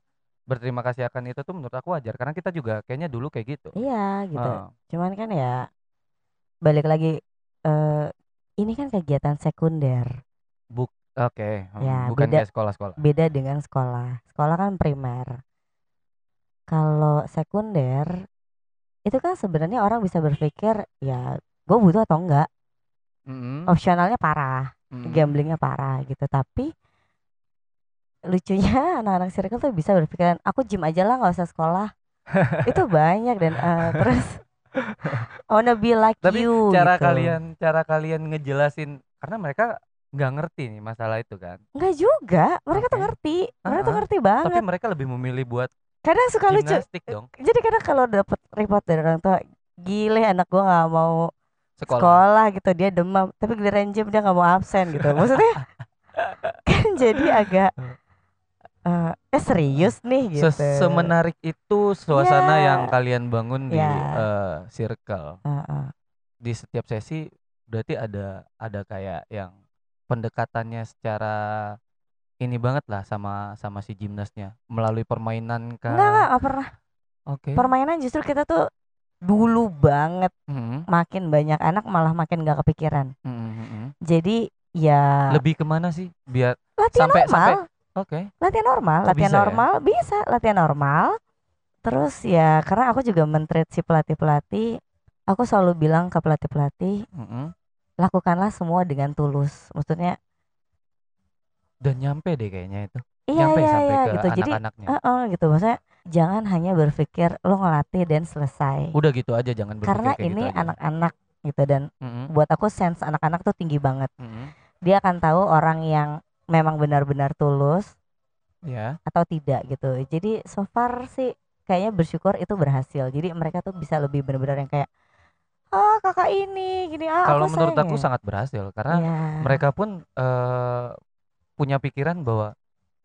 berterima kasih akan itu tuh menurut aku wajar karena kita juga kayaknya dulu kayak gitu. Iya, gitu. Heeh. Cuman kan ya balik lagi eh ini kan kegiatan sekunder. Buk oke, hmm, Ya, bukan beda- kayak sekolah-sekolah. beda dengan sekolah. Sekolah kan primer. Kalau sekunder itu kan sebenarnya orang bisa berpikir ya gue butuh atau enggak. Mm-mm, Opsionalnya parah, mm-mm. gamblingnya parah gitu. Tapi lucunya anak-anak circle tuh bisa berpikiran aku gym aja lah nggak usah sekolah. itu <laughs> banyak dan eh, terus I wanna be like Tapi you cara gitu. kalian cara kalian ngejelasin karena mereka nggak ngerti nih masalah itu kan. Enggak juga, mereka tuh Oke. ngerti. Mereka tuh Ah-ah. ngerti Tapi banget. mereka lebih memilih buat Kadang suka lucu. dong Jadi kadang kalau dapet report dari orang tua, gile anak gua nggak mau sekolah. sekolah. gitu dia demam, tapi giliran jam dia nggak mau absen gitu. Maksudnya <laughs> kan jadi agak eh eh serius nih gitu. Se- Semenarik itu suasana Iya. yang kalian bangun di Iya. eh, circle. Heeh. Di setiap sesi berarti ada ada kayak yang pendekatannya secara ini banget lah sama sama si gimnasnya melalui permainan kah? Enggak, enggak, nggak pernah. Oke. Permainan justru kita tuh dulu banget Mhm, makin banyak anak malah makin gak kepikiran. mhm, mhm. Jadi ya Lebih ke mana sih? Biar latihan sampai- normal, sampai- oke. latihan normal, Kok latihan bisa ya? normal bisa, latihan normal. Terus ya karena aku juga mentreat si pelatih-pelatih, aku selalu bilang ke pelatih-pelatih, mhm. lakukanlah semua dengan tulus. Maksudnya Dan nyampe deh kayaknya itu. iya nyampe iya sampai iya ke gitu. Jadi anak-anaknya. Heeh, gitu maksudnya jangan hanya berpikir lo ngelatih dan selesai. Udah gitu aja jangan berpikir Karena kayak ini gitu anak-anak gitu dan Mhm, buat aku sense anak-anak tuh tinggi banget. mhm. Dia akan tahu orang yang memang benar-benar tulus Ya. atau tidak gitu. Jadi so far sih kayaknya bersyukur itu berhasil. Jadi mereka tuh bisa lebih benar-benar yang kayak ah kakak ini gini ah Kalau aku menurut sayang aku ya." sangat berhasil karena Iya. mereka pun eh, punya pikiran bahwa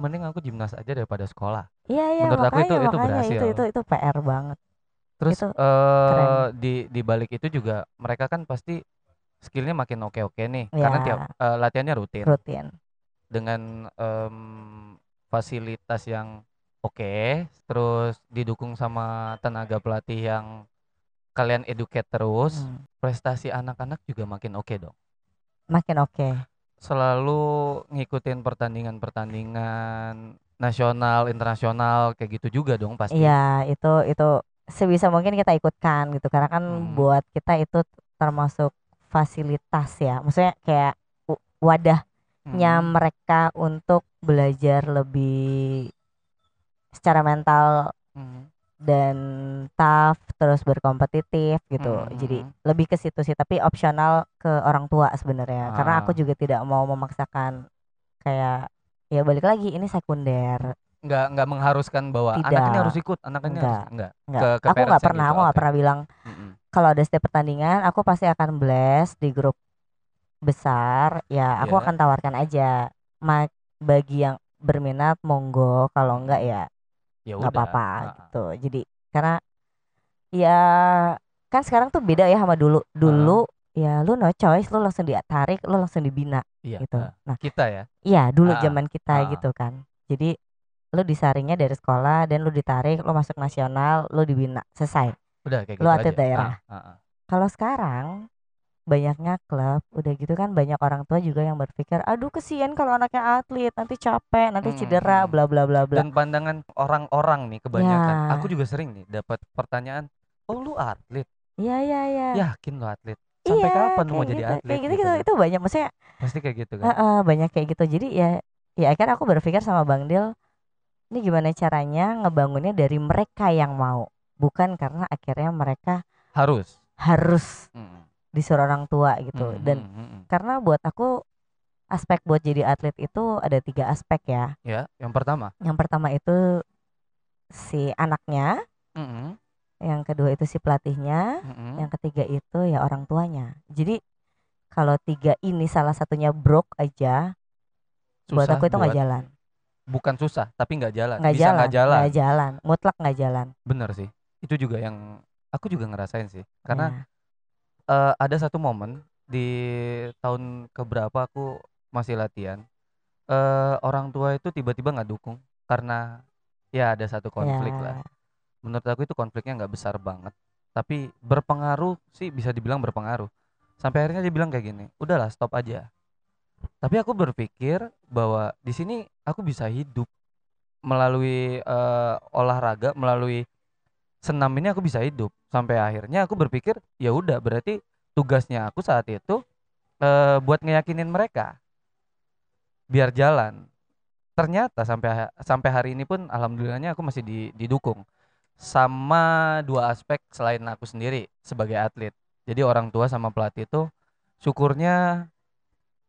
mending aku gimnas aja daripada sekolah. Iya iya menurut aku makanya itu- itu makanya berhasil. itu itu itu PR banget. Terus Itu eh di di balik itu juga mereka kan pasti skillnya makin oke-oke nih karena Ya. tiap eh, latihannya rutin Rutin. Dengan em, fasilitas yang oke, terus didukung sama tenaga pelatih yang kalian educate terus, Hmm, prestasi anak-anak juga makin oke dong. Makin oke. Selalu ngikutin pertandingan-pertandingan nasional, internasional kayak gitu juga dong pasti. Iya, itu itu sebisa mungkin kita ikutkan gitu karena kan Hmm. buat kita itu termasuk fasilitas ya. Maksudnya kayak w- wadahnya Hmm. mereka untuk belajar lebih secara mental Hmm. dan tough terus berkompetitif gitu. Hmm, Jadi hmm. lebih ke situ sih, tapi opsional ke orang tua sebenarnya. Karena aku Ah. juga tidak mau memaksakan kayak ya balik lagi ini sekunder. nggak nggak mengharuskan bahwa anak ini Tidak. harus ikut, anak ini Enggak. harus enggak. Enggak. Ke- ke aku nggak pernah, gitu, aku nggak oke. pernah bilang Mm-mm. kalau ada setiap pertandingan aku pasti akan blast di grup besar ya aku Iya. akan tawarkan aja Ma bagi yang berminat monggo kalau enggak ya Ya nggak apa-apa Ah, gitu jadi karena ya kan sekarang tuh beda ya sama dulu dulu ya lu no choice lu langsung ditarik lu langsung dibina Iya. gitu ah. nah Kita ya. iya dulu Ah, zaman kita ah. gitu kan jadi lu disaringnya dari sekolah dan lu ditarik lu masuk nasional lu dibina selesai Udah kayak Lu gitu atlet aja. daerah. Ah, ah, ah. kalau sekarang banyaknya klub udah gitu kan banyak orang tua juga yang berpikir aduh kesian kalau anaknya atlet nanti capek nanti Hmm, cedera hmm. bla bla bla bla Dan pandangan orang-orang nih kebanyakan. Ya. Aku juga sering nih dapat pertanyaan, "Oh, lu atlet? iya iya iya Yakin lu atlet? Sampai Iya, kapan lu mau kayak jadi gitu. atlet?" kayak gitu, gitu gitu kan. itu banyak maksudnya Pasti kayak gitu kan. Heeh, banyak kayak gitu jadi ya ya akhirnya aku berpikir sama Bang Dil ini gimana caranya ngebangunnya dari mereka yang mau bukan karena akhirnya mereka Harus. harus Mm, disuruh orang tua gitu mm, dan mm, mm, mm. karena buat aku aspek buat jadi atlet itu ada tiga aspek ya ya, yang pertama. yang pertama itu si anaknya Mm-mm, yang kedua itu si pelatihnya mm-mm. yang ketiga itu ya orang tuanya jadi kalau tiga ini salah satunya broke aja buat Susah aku itu nggak buat- jalan Bukan susah, tapi nggak jalan. nggak jalan nggak jalan. jalan mutlak nggak jalan Bener sih. Itu juga yang aku juga ngerasain sih. Karena Ya. Eh, ada satu momen di tahun keberapa aku masih latihan. eh orang tua itu tiba-tiba nggak dukung karena ya ada satu konflik Ya. lah. Menurut aku itu konfliknya nggak besar banget, tapi berpengaruh sih bisa dibilang berpengaruh. Sampai akhirnya dia bilang kayak gini, udahlah stop aja. Tapi aku berpikir bahwa di sini aku bisa hidup melalui eh, olahraga, melalui senam ini aku bisa hidup. Sampai akhirnya aku berpikir ya udah berarti tugasnya aku saat itu eh, buat ngeyakinin mereka biar jalan. Ternyata sampai sampai hari ini pun alhamdulillahnya aku masih di- didukung. sama dua aspek selain aku sendiri sebagai atlet. Jadi orang tua sama pelatih itu syukurnya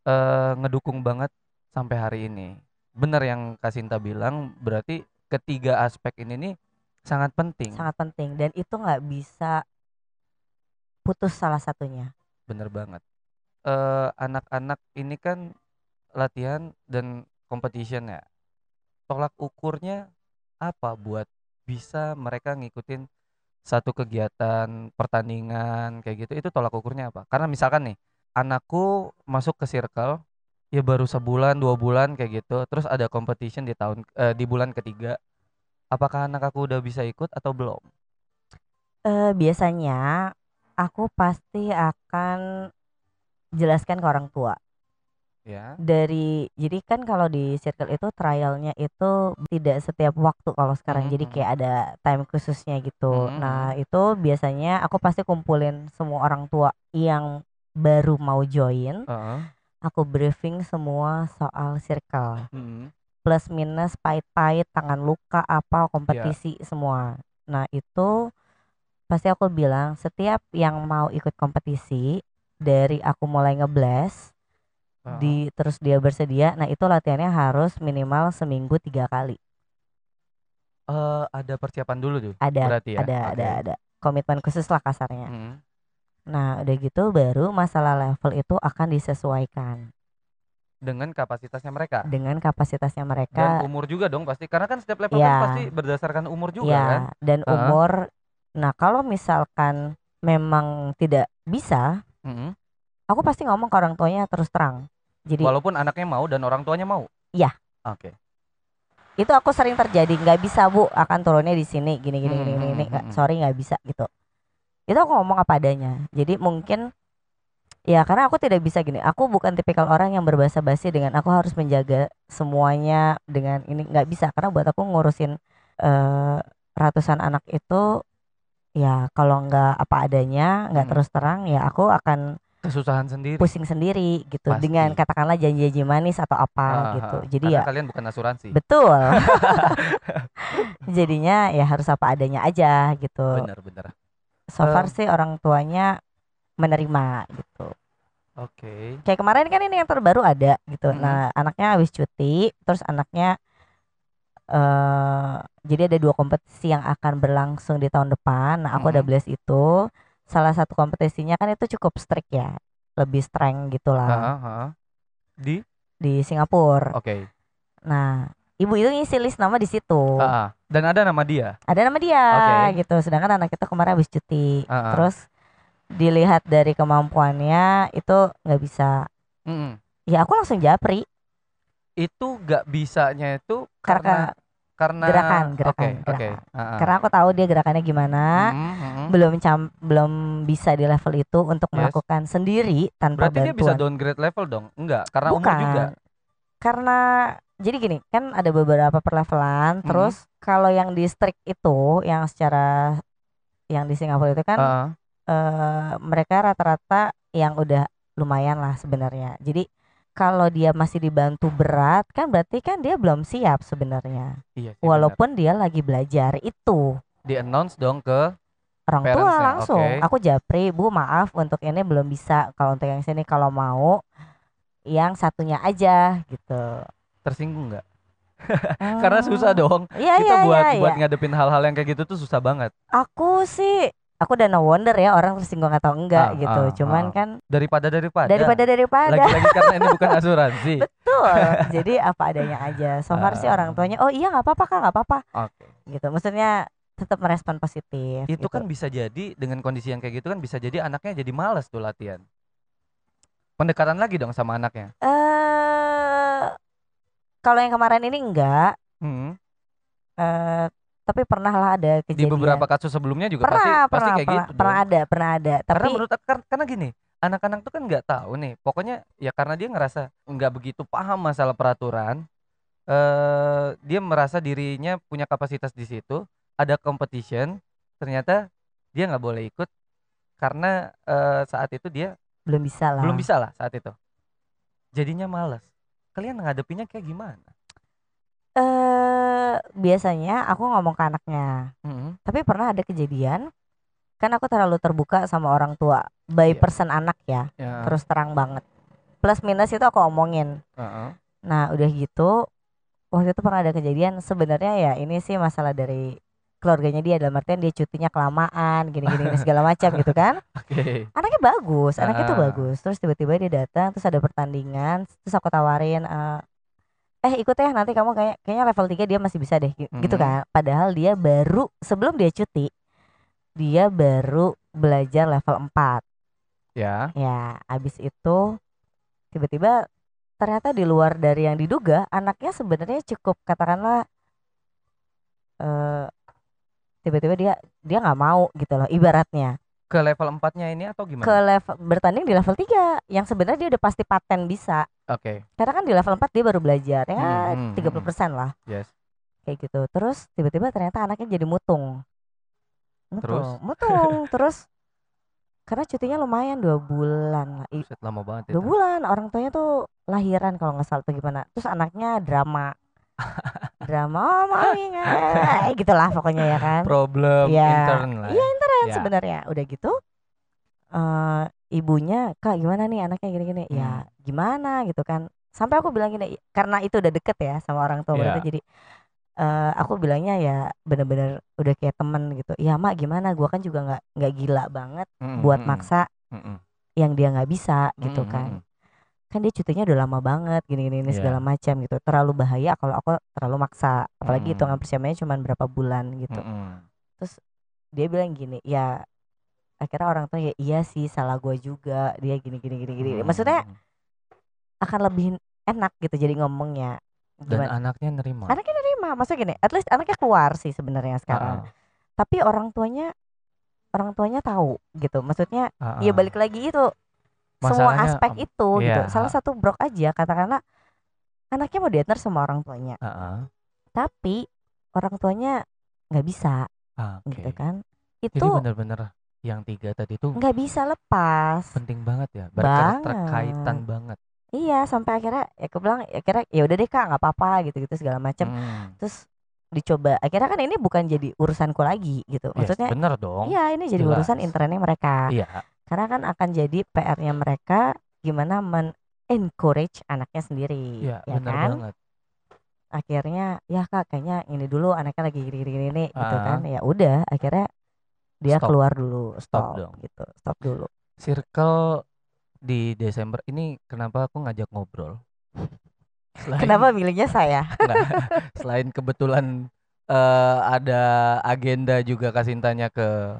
eh, ngedukung banget sampai hari ini. Bener yang Kasinta bilang, berarti ketiga aspek ini nih sangat penting. sangat penting dan itu nggak bisa putus salah satunya Bener banget. Eh, anak-anak ini kan latihan dan competition ya. Tolak ukurnya apa buat bisa mereka ngikutin satu kegiatan pertandingan kayak gitu itu tolak ukurnya apa? Karena misalkan nih anakku masuk ke circle ya baru sebulan dua bulan kayak gitu terus ada competition di tahun eh, di bulan ketiga apakah anak aku udah bisa ikut atau belum? eh biasanya aku pasti akan jelaskan ke orang tua Ya. dari jadi kan kalau di circle itu trialnya itu tidak setiap waktu kalau sekarang Mhm, jadi mhm. kayak ada time khususnya gitu Mhm, nah itu biasanya aku pasti kumpulin semua orang tua yang baru mau join aku briefing semua soal circle Mhm. Plus minus pahit-pahit tangan luka apa Iya. kompetisi semua nah itu pasti aku bilang setiap yang mau ikut kompetisi dari aku mulai ngeblast Heeh. di terus dia bersedia nah itu latihannya harus minimal seminggu tiga kali Eh, ada persiapan dulu tuh. ada Berarti ya. ada ada Oke. ada komitmen khusus lah kasarnya Mhm. nah udah gitu baru masalah level itu akan disesuaikan Dengan kapasitasnya mereka. dengan kapasitasnya Dan mereka umur juga dong pasti karena kan setiap level Iya. kan pasti berdasarkan umur juga ya kan. dan Heeh. umur nah kalau misalkan memang tidak bisa Mhm. aku pasti ngomong ke orang tuanya terus terang jadi Walaupun anaknya mau dan orang tuanya mau. Iya. Oke. itu aku sering terjadi nggak bisa bu akan turunnya di sini gini gini gini Hmm, gini, hmm, gini. hmm, hmm. sorry nggak bisa gitu itu aku ngomong apa adanya jadi mungkin ya karena aku tidak bisa gini aku bukan tipikal orang yang berbahasa basi dengan aku harus menjaga semuanya dengan ini nggak bisa karena buat aku ngurusin eh, ratusan anak itu ya kalau nggak apa adanya nggak Hmm. terus terang ya aku akan Kesusahan sendiri. pusing sendiri gitu Pasti. dengan katakanlah janji-janji manis atau apa Ah, gitu ah. jadi Karena ya kalian bukan asuransi. Betul. <laughs> <laughs> Jadinya ya harus apa adanya aja gitu. Bener bener. So far Em. sih orang tuanya menerima gitu. Oke. Kayak kemarin kan ini yang terbaru ada gitu. Mm-mm. Nah, anaknya habis cuti, terus anaknya eh jadi ada dua kompetisi yang akan berlangsung di tahun depan. Nah, aku udah Mm-mm. blast itu. Salah satu kompetisinya kan itu cukup strict ya. Lebih strength gitulah Heeh, heeh. Di di Singapura. Oke. Nah, ibu itu ngisi list nama di situ. Ah. Dan ada nama dia. ada nama dia Oke. gitu sedangkan anak kita kemarin habis cuti Ah, ah. terus dilihat dari kemampuannya itu nggak bisa Mm-mm. ya aku langsung japri Itu gak bisanya itu karena karena karena gerakan, gerakan, oke. gerakan. Ah, ah. karena aku tahu dia gerakannya gimana Mhm, mhm. belum cam belum bisa di level itu untuk Yes. melakukan sendiri tanpa Berarti dia bisa bantuan downgrade level dong? Enggak, karena umur bukan juga. karena jadi gini kan ada beberapa perlevelan Mhm. terus kalau yang di strict itu yang secara yang di Singapura itu kan Ah, ah. Eh mereka rata-rata yang udah lumayan lah sebenarnya. Jadi kalau dia masih dibantu berat kan berarti kan dia belum siap sebenarnya. Iya sih, benar. Walaupun dia lagi belajar itu di announce dong ke orang tua langsung. oke. Aku japri, Bu maaf untuk ini belum bisa. Kalau untuk yang sini kalau mau yang satunya aja gitu. tersinggung nggak? <laughs> Karena susah Hmm, dong. Iya Kita iya buat iya. buat ngadepin hal-hal yang kayak gitu tuh susah banget. Aku sih aku udah no wonder ya orang tersinggung atau enggak Ah, gitu. ah, Cuman ah. kan Daripada daripada. daripada daripada Lagi-lagi karena ini bukan asuransi. <laughs> Betul. Jadi apa adanya aja. So far sih orang Ah. tuanya, oh iya nggak apa-apa kak, nggak apa-apa. Oke. Gitu. Maksudnya tetap merespon positif. Itu gitu. kan bisa jadi dengan kondisi yang kayak gitu kan bisa jadi anaknya jadi malas tuh latihan. Pendekatan lagi dong sama anaknya. eh kalau yang kemarin ini enggak. Hmm. eh tapi pernah lah ada Di kejadian. beberapa kasus sebelumnya juga pernah, pasti pernah, pasti kayak pernah, gitu. pernah dong. ada, pernah ada. Tapi Karena menurut karena gini, anak-anak tuh kan nggak tahu nih. Pokoknya ya karena dia ngerasa nggak begitu paham masalah peraturan. eh dia merasa dirinya punya kapasitas di situ. Ada competition, ternyata dia nggak boleh ikut karena eh, saat itu dia belum bisa lah. belum bisa lah saat itu. Jadinya males. Kalian ngadepinnya kayak gimana? Eh biasanya aku ngomong ke anaknya. Mm-mm. Tapi pernah ada kejadian kan aku terlalu terbuka sama orang tua by Iya. person anak ya, Ya. terus terang banget. Plus minus itu aku omongin. Heeh. Nah, udah gitu waktu itu pernah ada kejadian sebenarnya ya ini sih masalah dari keluarganya dia dalam artian dia cutinya kelamaan gini-gini ini segala macam gitu kan. <laughs> Oke. Anaknya bagus, anaknya tuh Ah. bagus. Terus tiba-tiba dia datang terus ada pertandingan, terus aku tawarin eh eh ikut ya nanti kamu kayak kayaknya level 3 dia masih bisa deh gi- gitu Mhm. kan. Padahal dia baru sebelum dia cuti dia baru belajar level 4. Ya. Ya, abis itu tiba-tiba ternyata di luar dari yang diduga anaknya sebenarnya cukup katakanlah eh tiba-tiba dia dia nggak mau gitu loh ibaratnya Ke level 4-nya ini atau gimana? ke level bertanding di level 3 yang sebenarnya dia udah pasti paten bisa Oke. karena kan di level 4 dia baru belajar ya Hmm, hmm, 30% lah Yes. kayak gitu terus tiba-tiba ternyata anaknya jadi mutung mutung Terus? mutung <laughs> terus karena cutinya lumayan dua bulan lah lama banget dua itu. bulan orang tuanya tuh lahiran kalau nggak salah tuh gimana terus anaknya drama drama oh mami <laughs> gitulah pokoknya ya kan Problem Iya. intern lah. Iya, ya. kan Ya. sebenarnya udah gitu eh ibunya kak gimana nih anaknya gini-gini ya Hmm. gimana gitu kan sampai aku bilang gini karena itu udah deket ya sama orang tua Iya. berarti jadi eh aku bilangnya ya bener-bener udah kayak temen gitu ya mak gimana gua kan juga nggak nggak gila banget Mm-mm, buat mm-mm, maksa mm-mm, yang dia nggak bisa gitu mm-mm, kan mm-mm. Kan dia cutinya udah lama banget gini-gini ini Iya. segala macam gitu terlalu bahaya kalau aku terlalu maksa apalagi Hmm. hitungan persiapannya cuma berapa bulan gitu Mm-mm. dia bilang gini ya akhirnya orang tua ya iya sih salah gue juga dia gini gini gini gini maksudnya Mm. akan lebih enak gitu jadi ngomongnya dan gimana anaknya nerima. anaknya nerima maksudnya gini at least anaknya keluar sih sebenarnya sekarang Ah, tapi orang tuanya orang tuanya tahu gitu maksudnya ah, ya ah. balik lagi itu semua aspek em, itu gitu iya, salah ah. satu brok aja katakanlah anaknya mau diantar sama orang tuanya Ah, ah. tapi orang tuanya nggak bisa Ah, oke. gitu kan Jadi itu benar-benar yang tiga tadi tuh nggak bisa lepas penting banget ya, Banget. berkaitan banget. Iya sampai akhirnya ya aku bilang ya akhirnya ya udah deh kak nggak apa-apa gitu gitu segala macam Mm. terus dicoba akhirnya kan ini bukan jadi urusanku lagi gitu Yes, maksudnya bener dong. iya ini jadi Jelas. urusan internnya mereka Iya. Karena kan akan jadi PR-nya mereka gimana men encourage anaknya sendiri Iya, ya bener kan banget. akhirnya ya kak kayaknya ini dulu anaknya lagi gini gini gini nih, gitu Ah. kan ya udah akhirnya dia Stop. keluar dulu Stop stop, dong. gitu stop dulu Circle di Desember ini kenapa aku ngajak ngobrol? <laughs> Selain- kenapa milihnya saya <laughs> Nggak, selain kebetulan eh, ada agenda juga Kasintanya ke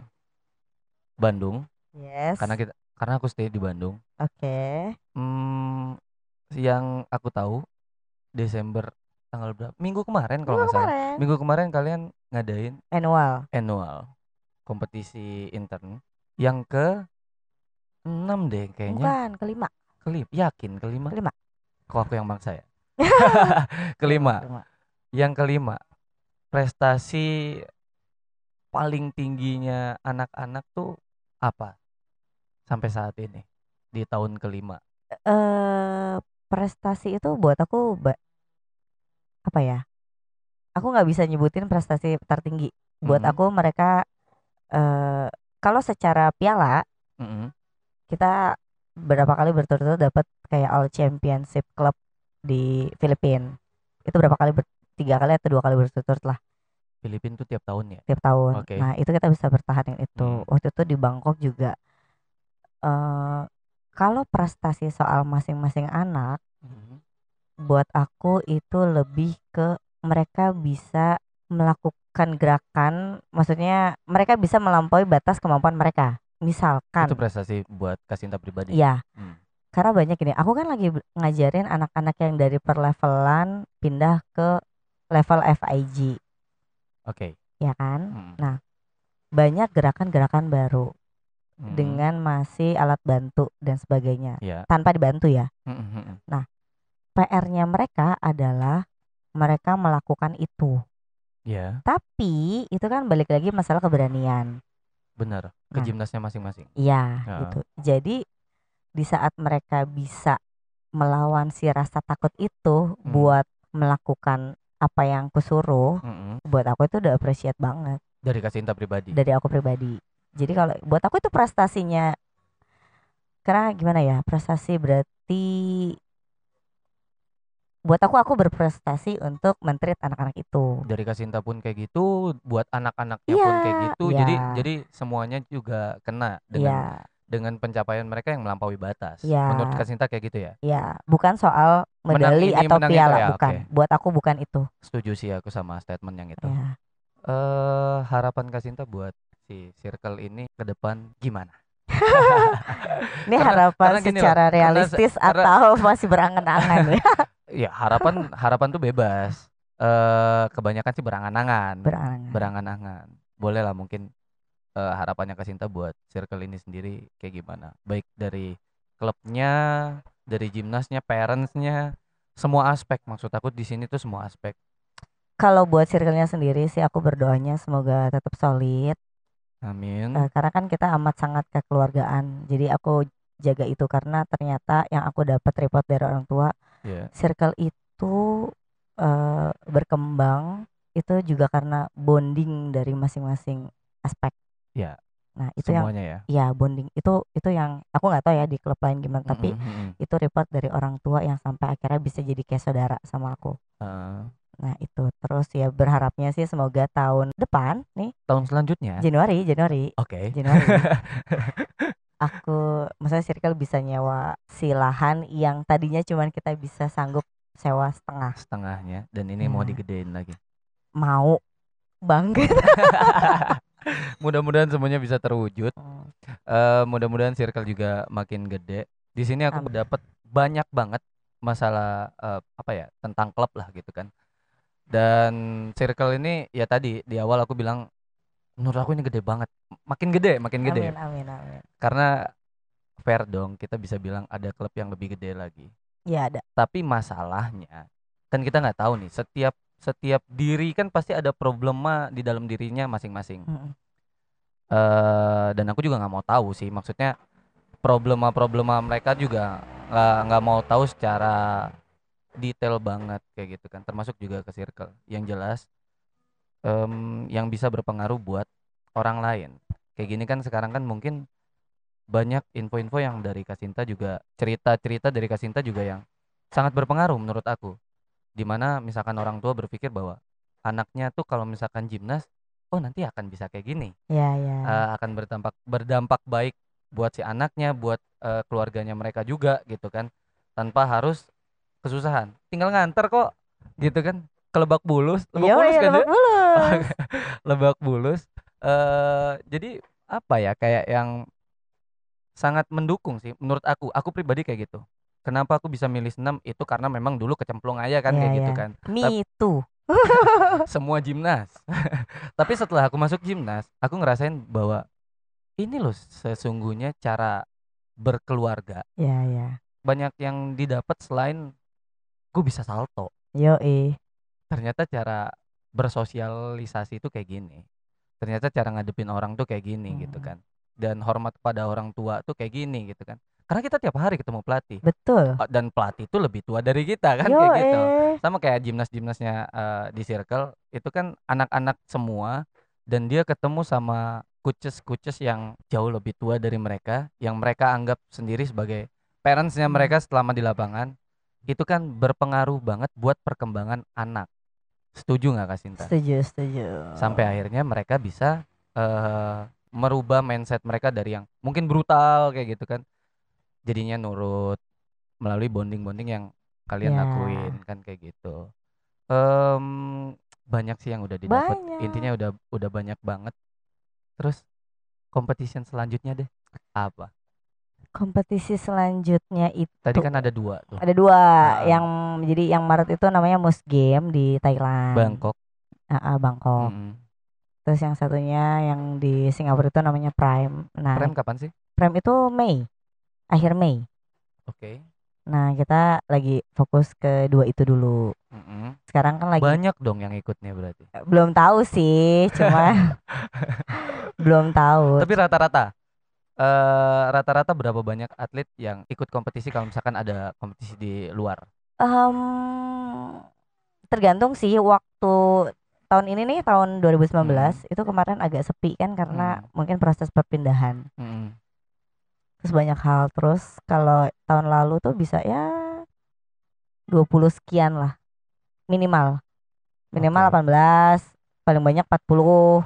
Bandung yes karena kita karena aku stay di Bandung. oke Hmm, yang aku tahu Desember tanggal berapa? Minggu kemarin kalau nggak salah. Minggu kemarin kalian ngadain annual annual kompetisi intern yang ke 6 deh kayaknya. bukan kelima Kelima, yakin kelima? Kelima. Kok aku yang maksa ya? <laughs> <laughs> kelima. Yang kelima, prestasi paling tingginya anak-anak tuh apa sampai saat ini di tahun kelima? eh prestasi itu buat aku apa ya aku nggak bisa nyebutin prestasi tertinggi buat Mhm. aku mereka eh kalau secara piala Mm-mm. kita berapa kali berturut-turut dapat kayak all championship club di Filipina itu berapa kali ber- tiga kali atau dua kali berturut-turut lah Filipina tuh tiap tahun ya. tiap tahun Oke. nah itu kita bisa bertahan yang itu Hmm. waktu itu di Bangkok juga eh kalau prestasi soal masing-masing anak Mhm. buat aku itu lebih ke mereka bisa melakukan gerakan maksudnya mereka bisa melampaui batas kemampuan mereka misalkan Itu prestasi buat Kasinta pribadi. ya Hmm. karena banyak ini aku kan lagi ngajarin anak-anak yang dari perlevelan pindah ke level FIG Oke. ya kan Mm. banyak gerakan-gerakan baru Mm. dengan masih alat bantu dan sebagainya ya. tanpa dibantu ya Mm-mm. PR-nya mereka adalah mereka melakukan itu Ya, tapi itu kan balik lagi masalah keberanian benar. Ke Nah. gimnasnya masing-masing. Iya Ya. gitu. Jadi di saat mereka bisa melawan si rasa takut itu Hmm. buat melakukan apa yang kusuruh Mm-mm. buat aku itu udah appreciate banget Dari Kasinta pribadi. dari aku pribadi. Jadi kalau buat aku itu prestasinya karena gimana ya prestasi berarti buat aku aku berprestasi untuk mentreat anak-anak itu. Dari Kasinta pun kayak gitu, buat anak-anaknya pun kayak Iya, gitu. Jadi iya. jadi semuanya juga kena dengan Iya, dengan pencapaian mereka yang melampaui batas. Iya. Menurut Kasinta kayak gitu ya. ya bukan soal Menang medali ini, atau menang itu piala ya, bukan. Buat aku bukan itu. Setuju sih aku sama statement yang itu. Ya. Eh harapan Kasinta buat si circle ini ke depan gimana? <laughs> Ini Karena- harapan karena loh, secara karena se- realistis karena- atau masih berangan-angan ya? <laughs> Ya harapan harapan tuh bebas. Eh kebanyakan sih berangan-angan. Berangan. berangan-angan. Boleh lah mungkin eh, harapannya Kasinta buat circle ini sendiri kayak gimana? Baik dari klubnya, dari gimnasnya, parentsnya, semua aspek. Maksud aku di sini tuh semua aspek. Kalau buat circle-nya sendiri sih aku berdoanya semoga tetap solid. Amin. Eh, karena kan kita amat sangat kekeluargaan. Jadi aku jaga itu karena ternyata yang aku dapat report dari orang tua, Ya. circle itu eh, berkembang itu juga karena bonding dari masing-masing aspek. Ya, Nah, itu yang semuanya ya. ya bonding itu itu yang aku nggak tahu ya di klub lain gimana, tapi Mm-mm, mm-mm. itu report dari orang tua yang sampai akhirnya bisa jadi kayak saudara sama aku. Eh, Nah, itu terus ya berharapnya sih semoga tahun depan nih tahun selanjutnya. Januari, Januari, Oke. Januari. <laughs> aku maksudnya circle bisa nyewa si lahan yang tadinya cuman kita bisa sanggup sewa setengah Setengahnya dan ini mau Ya. digedein lagi. mau banget <laughs> Mudah-mudahan semuanya bisa terwujud. Eh mudah-mudahan circle juga makin gede. Di sini aku dapat banyak banget masalah eh, apa ya tentang klub lah gitu kan. Dan circle ini ya tadi di awal aku bilang menurut aku ini gede banget. Makin gede, makin gede. amin amin amin Karena fair dong kita bisa bilang ada klub yang lebih gede lagi. ya ada Tapi masalahnya kan kita nggak tahu nih setiap setiap diri kan pasti ada problema di dalam dirinya masing-masing. Mm-mm. eh dan aku juga nggak mau tahu sih maksudnya problema-problema mereka juga nggak nggak mau tahu secara detail banget kayak gitu kan termasuk juga ke circle. Yang jelas em, yang bisa berpengaruh buat orang lain. Kayak gini kan sekarang kan mungkin banyak info-info yang dari Kasinta juga cerita-cerita dari Kasinta juga yang sangat berpengaruh menurut aku. Di mana misalkan orang tua berpikir bahwa anaknya tuh kalau misalkan gimnas oh nanti akan bisa kayak gini. Ya ya eh, akan berdampak berdampak baik buat si anaknya, buat eh, keluarganya mereka juga gitu kan, tanpa harus kesusahan. Tinggal nganter kok, gitu kan, ke Lebak Bulus, Lebak Yoi, Bulus kan Lebak ya? Bulus. <laughs> Lebak Bulus. eh jadi apa ya kayak yang sangat mendukung sih menurut aku. Aku pribadi kayak gitu. Kenapa aku bisa milih senam itu karena memang dulu kecemplung aja kan Iya, kayak gitu iya. kan. me too <laughs> semua gimnas. <laughs> Tapi setelah aku masuk gimnas, aku ngerasain bahwa ini loh sesungguhnya cara berkeluarga. ya ya Banyak yang didapat selain gue bisa salto. yo eh Ternyata cara bersosialisasi itu kayak gini. Ternyata cara ngadepin orang tuh kayak gini gitu Hmm. kan. Dan hormat pada orang tua tuh kayak gini gitu kan. Karena kita tiap hari ketemu pelatih. betul Dan pelatih itu lebih tua dari kita kan yo kayak gitu eh sama kayak gimnas-gimnasnya eh, di circle itu kan anak-anak semua dan dia ketemu sama coaches-coaches yang jauh lebih tua dari mereka yang mereka anggap sendiri sebagai parentsnya Hmm. mereka selama di lapangan itu kan berpengaruh banget buat perkembangan anak. Setuju nggak Kak Sinta? Setuju setuju. Sampai akhirnya mereka bisa eh, merubah mindset mereka dari yang mungkin brutal kayak gitu kan. Jadinya nurut melalui bonding-bonding yang kalian Ya. lakuin kan kayak gitu. Em, banyak sih yang udah didapat intinya udah udah banyak banget. Terus competition selanjutnya deh apa kompetisi selanjutnya itu tadi kan ada dua tuh. Ada dua Ah. yang jadi yang Maret itu namanya Mus Game di Thailand. Bangkok. Ah, ah, Bangkok. Mm-mm. terus yang satunya yang di Singapura itu namanya Prime. Nah Prem kapan sih? Prime itu Mei akhir Mei oke. Nah kita lagi fokus ke dua itu dulu. Mm-mm. sekarang kan lagi banyak dong yang ikutnya berarti. Belum tahu sih cuma <laughs> <laughs> belum tahu. Tapi rata-rata eh rata-rata berapa banyak atlet yang ikut kompetisi kalau misalkan ada kompetisi di luar? Em, tergantung sih waktu tahun ini nih tahun 2019 Hmm. itu kemarin agak sepi kan karena Hmm. mungkin proses perpindahan. Mm-mm. Terus banyak hal. Terus kalau tahun lalu tuh bisa ya 20 sekian lah. Minimal. Minimal Oke. 18, paling banyak 40.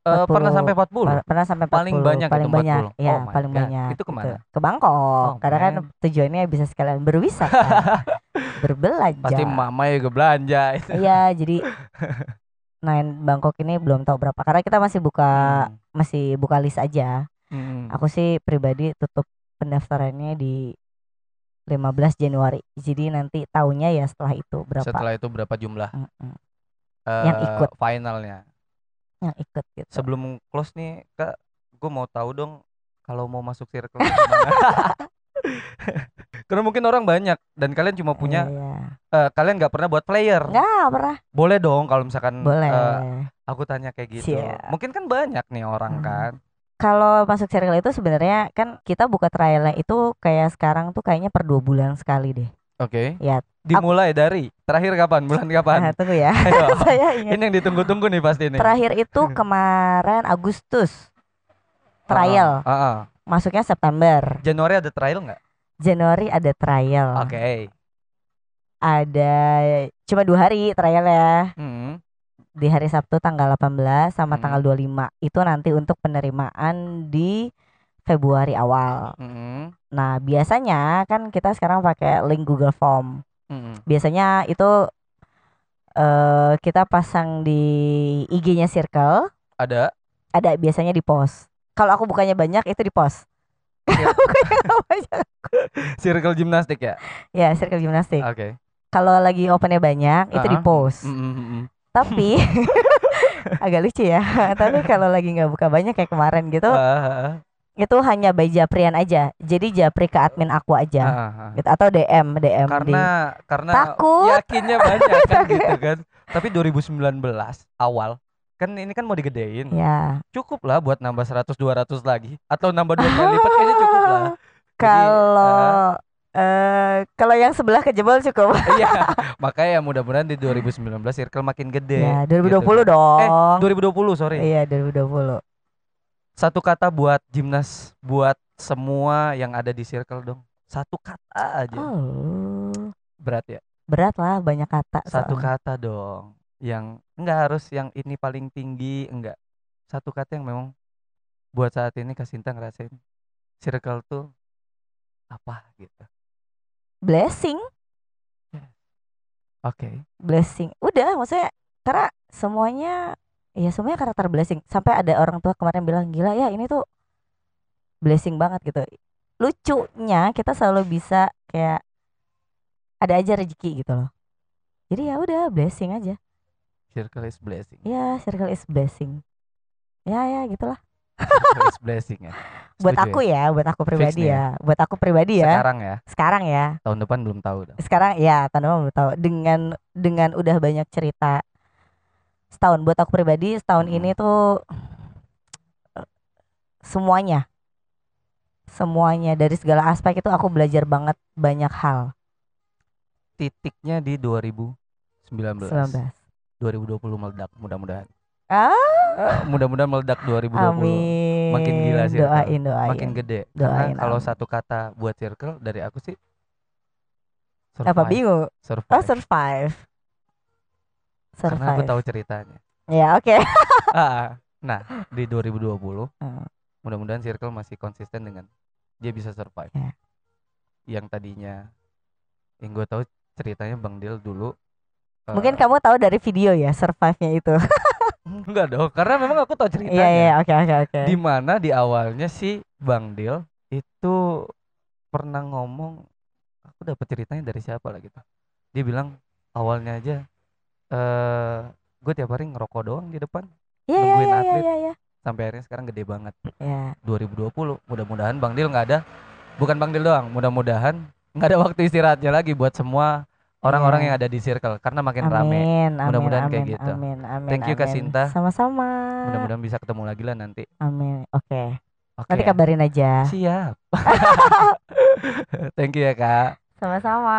Eh, pernah 40. sampai 40 Per- pernah sampai 40 Paling banyak itu paling banyak 40. ya Oh my paling God. banyak Itu ke mana? ke Bangkok Oh, karena kan man. tujuannya bisa sekalian berwisata <laughs> berbelanja pasti mama juga belanja itu <laughs> iya jadi nah Bangkok ini belum tahu berapa karena kita masih buka Hmm. masih buka list aja Mm-mm. aku sih pribadi tutup pendaftarannya di 15 Januari jadi nanti tahunya ya setelah itu berapa setelah itu berapa jumlah Mm-mm. eh, Yang ikut. finalnya yang ikut gitu sebelum close nih kak gue mau tahu dong kalau mau masuk circle <laughs> karena mungkin orang banyak dan kalian cuma punya Iya. eh, kalian nggak pernah buat player nggak pernah boleh dong kalau misalkan boleh eh, aku tanya kayak gitu Siap. mungkin kan banyak nih orang Hmm. kan kalau masuk circle itu sebenarnya kan kita buka trialnya itu kayak sekarang tuh kayaknya per dua bulan sekali deh. Oke Ya. dimulai dari terakhir kapan bulan Nah, kapan tunggu ya. <laughs> <laughs> Saya ingat. ini yang ditunggu-tunggu nih pasti nih Terakhir itu <laughs> kemarin Agustus. Trial. Ah, ah, ah. Masuknya September. Januari ada trial nggak Januari ada trial. oke Ada cuma dua hari trial ya. Hmm. Di hari Sabtu tanggal 18 sama Hmm. tanggal 25. Itu nanti untuk penerimaan di Februari awal. Hmm. Nah, biasanya kan kita sekarang pakai link Google Form. Hmm. biasanya itu eh kita pasang di IG-nya Circle, ada ada biasanya di post. Kalau aku bukannya banyak itu di post. Iya. <laughs> Circle gimnastik ya ya, Circle Gimnastik. oke Kalau lagi opennya banyak itu di post. Mm, mm, mm, mm. Tapi <laughs> <laughs> agak lucu ya. Tapi kalau lagi nggak buka banyak kayak kemarin gitu, ah. Itu hanya by Japrian aja. Jadi Japri ke admin aku aja. ah, ah. Gitu. Atau DM, DM di karena karena Takut. yakinnya banyak kan <laughs> gitu kan tapi 2019 awal kan ini kan mau digedein ya. cukup lah buat nambah 100 200 lagi atau nambah dua kali lipat kayaknya <laughs> cukup lah Kalau eh kalau yang sebelah kejebol cukup. <laughs> iya makanya mudah-mudahan di 2019 circle makin gede Ya, gitu 2020 kan. dong. eh 2020 sorry Iya, 2020. Satu kata buat gimnas buat semua yang ada di circle dong satu kata aja Oh. berat ya Berat lah banyak kata. satu soalnya. kata dong yang enggak harus yang ini paling tinggi enggak satu kata yang memang buat saat ini Kasinta ngerasain circle tuh apa gitu Blessing, oke blessing. Udah, maksudnya karena semuanya ya semuanya karakter blessing. Sampai ada orang tua kemarin bilang gila ya ini tuh blessing banget gitu. Lucunya kita selalu bisa kayak ada aja rezeki gitu loh. Jadi ya udah blessing aja. circle is blessing Ya, circle is blessing. Ya ya gitulah. circle is blessing ya <laughs> Buat Setuju aku ya, buat aku pribadi nih ya. Buat aku pribadi ya. sekarang ya Sekarang ya. tahun depan belum tahu dong sekarang ya tahun depan belum tahu dengan dengan udah banyak cerita setahun. Buat aku pribadi setahun Hmm. ini tuh semuanya. Semuanya. Dari segala aspek itu aku belajar banget banyak hal. Titiknya di 2019 19 2020 meledak mudah-mudahan. Ah. Eh, mudah-mudahan meledak 2020 amin. Makin gila circle. doain doain. Makin gede. Doain, karena kalau amin. satu kata buat circle dari aku sih apa survive. bingung. Survive. oh survive karena aku tahu ceritanya. Ya oke. <laughs> Ah, nah di 2020 Hmm. mudah-mudahan circle masih konsisten dengan dia bisa survive. Ya. yang tadinya yang gue tahu ceritanya bang Del dulu eh, mungkin kamu tahu dari video ya survive nya itu. <laughs> Enggak dong karena memang aku tahu ceritanya. Iya iya oke oke oke. Di mana di awalnya si bang Del itu pernah ngomong aku dapat ceritanya dari siapa lah gitu. Dia bilang awalnya aja eh gue tiap hari ngerokok doang di depan iya iya nungguin iya atlet. iya iya sampai akhirnya sekarang gede banget ya 2020 mudah-mudahan Bang Dil nggak ada bukan Bang Dil doang mudah-mudahan nggak ada waktu istirahatnya lagi buat semua orang-orang Iya. yang ada di circle karena makin rame Amin, amin, Mudah-mudahan amin, kayak gitu. Amin, amin, Thank you, Kak amin. Sinta. Sama-sama. mudah-mudahan bisa ketemu lagi lah nanti Amin. Oke. oke Nanti kabarin aja. siap <laughs> <laughs> thank you ya kak Sama-sama.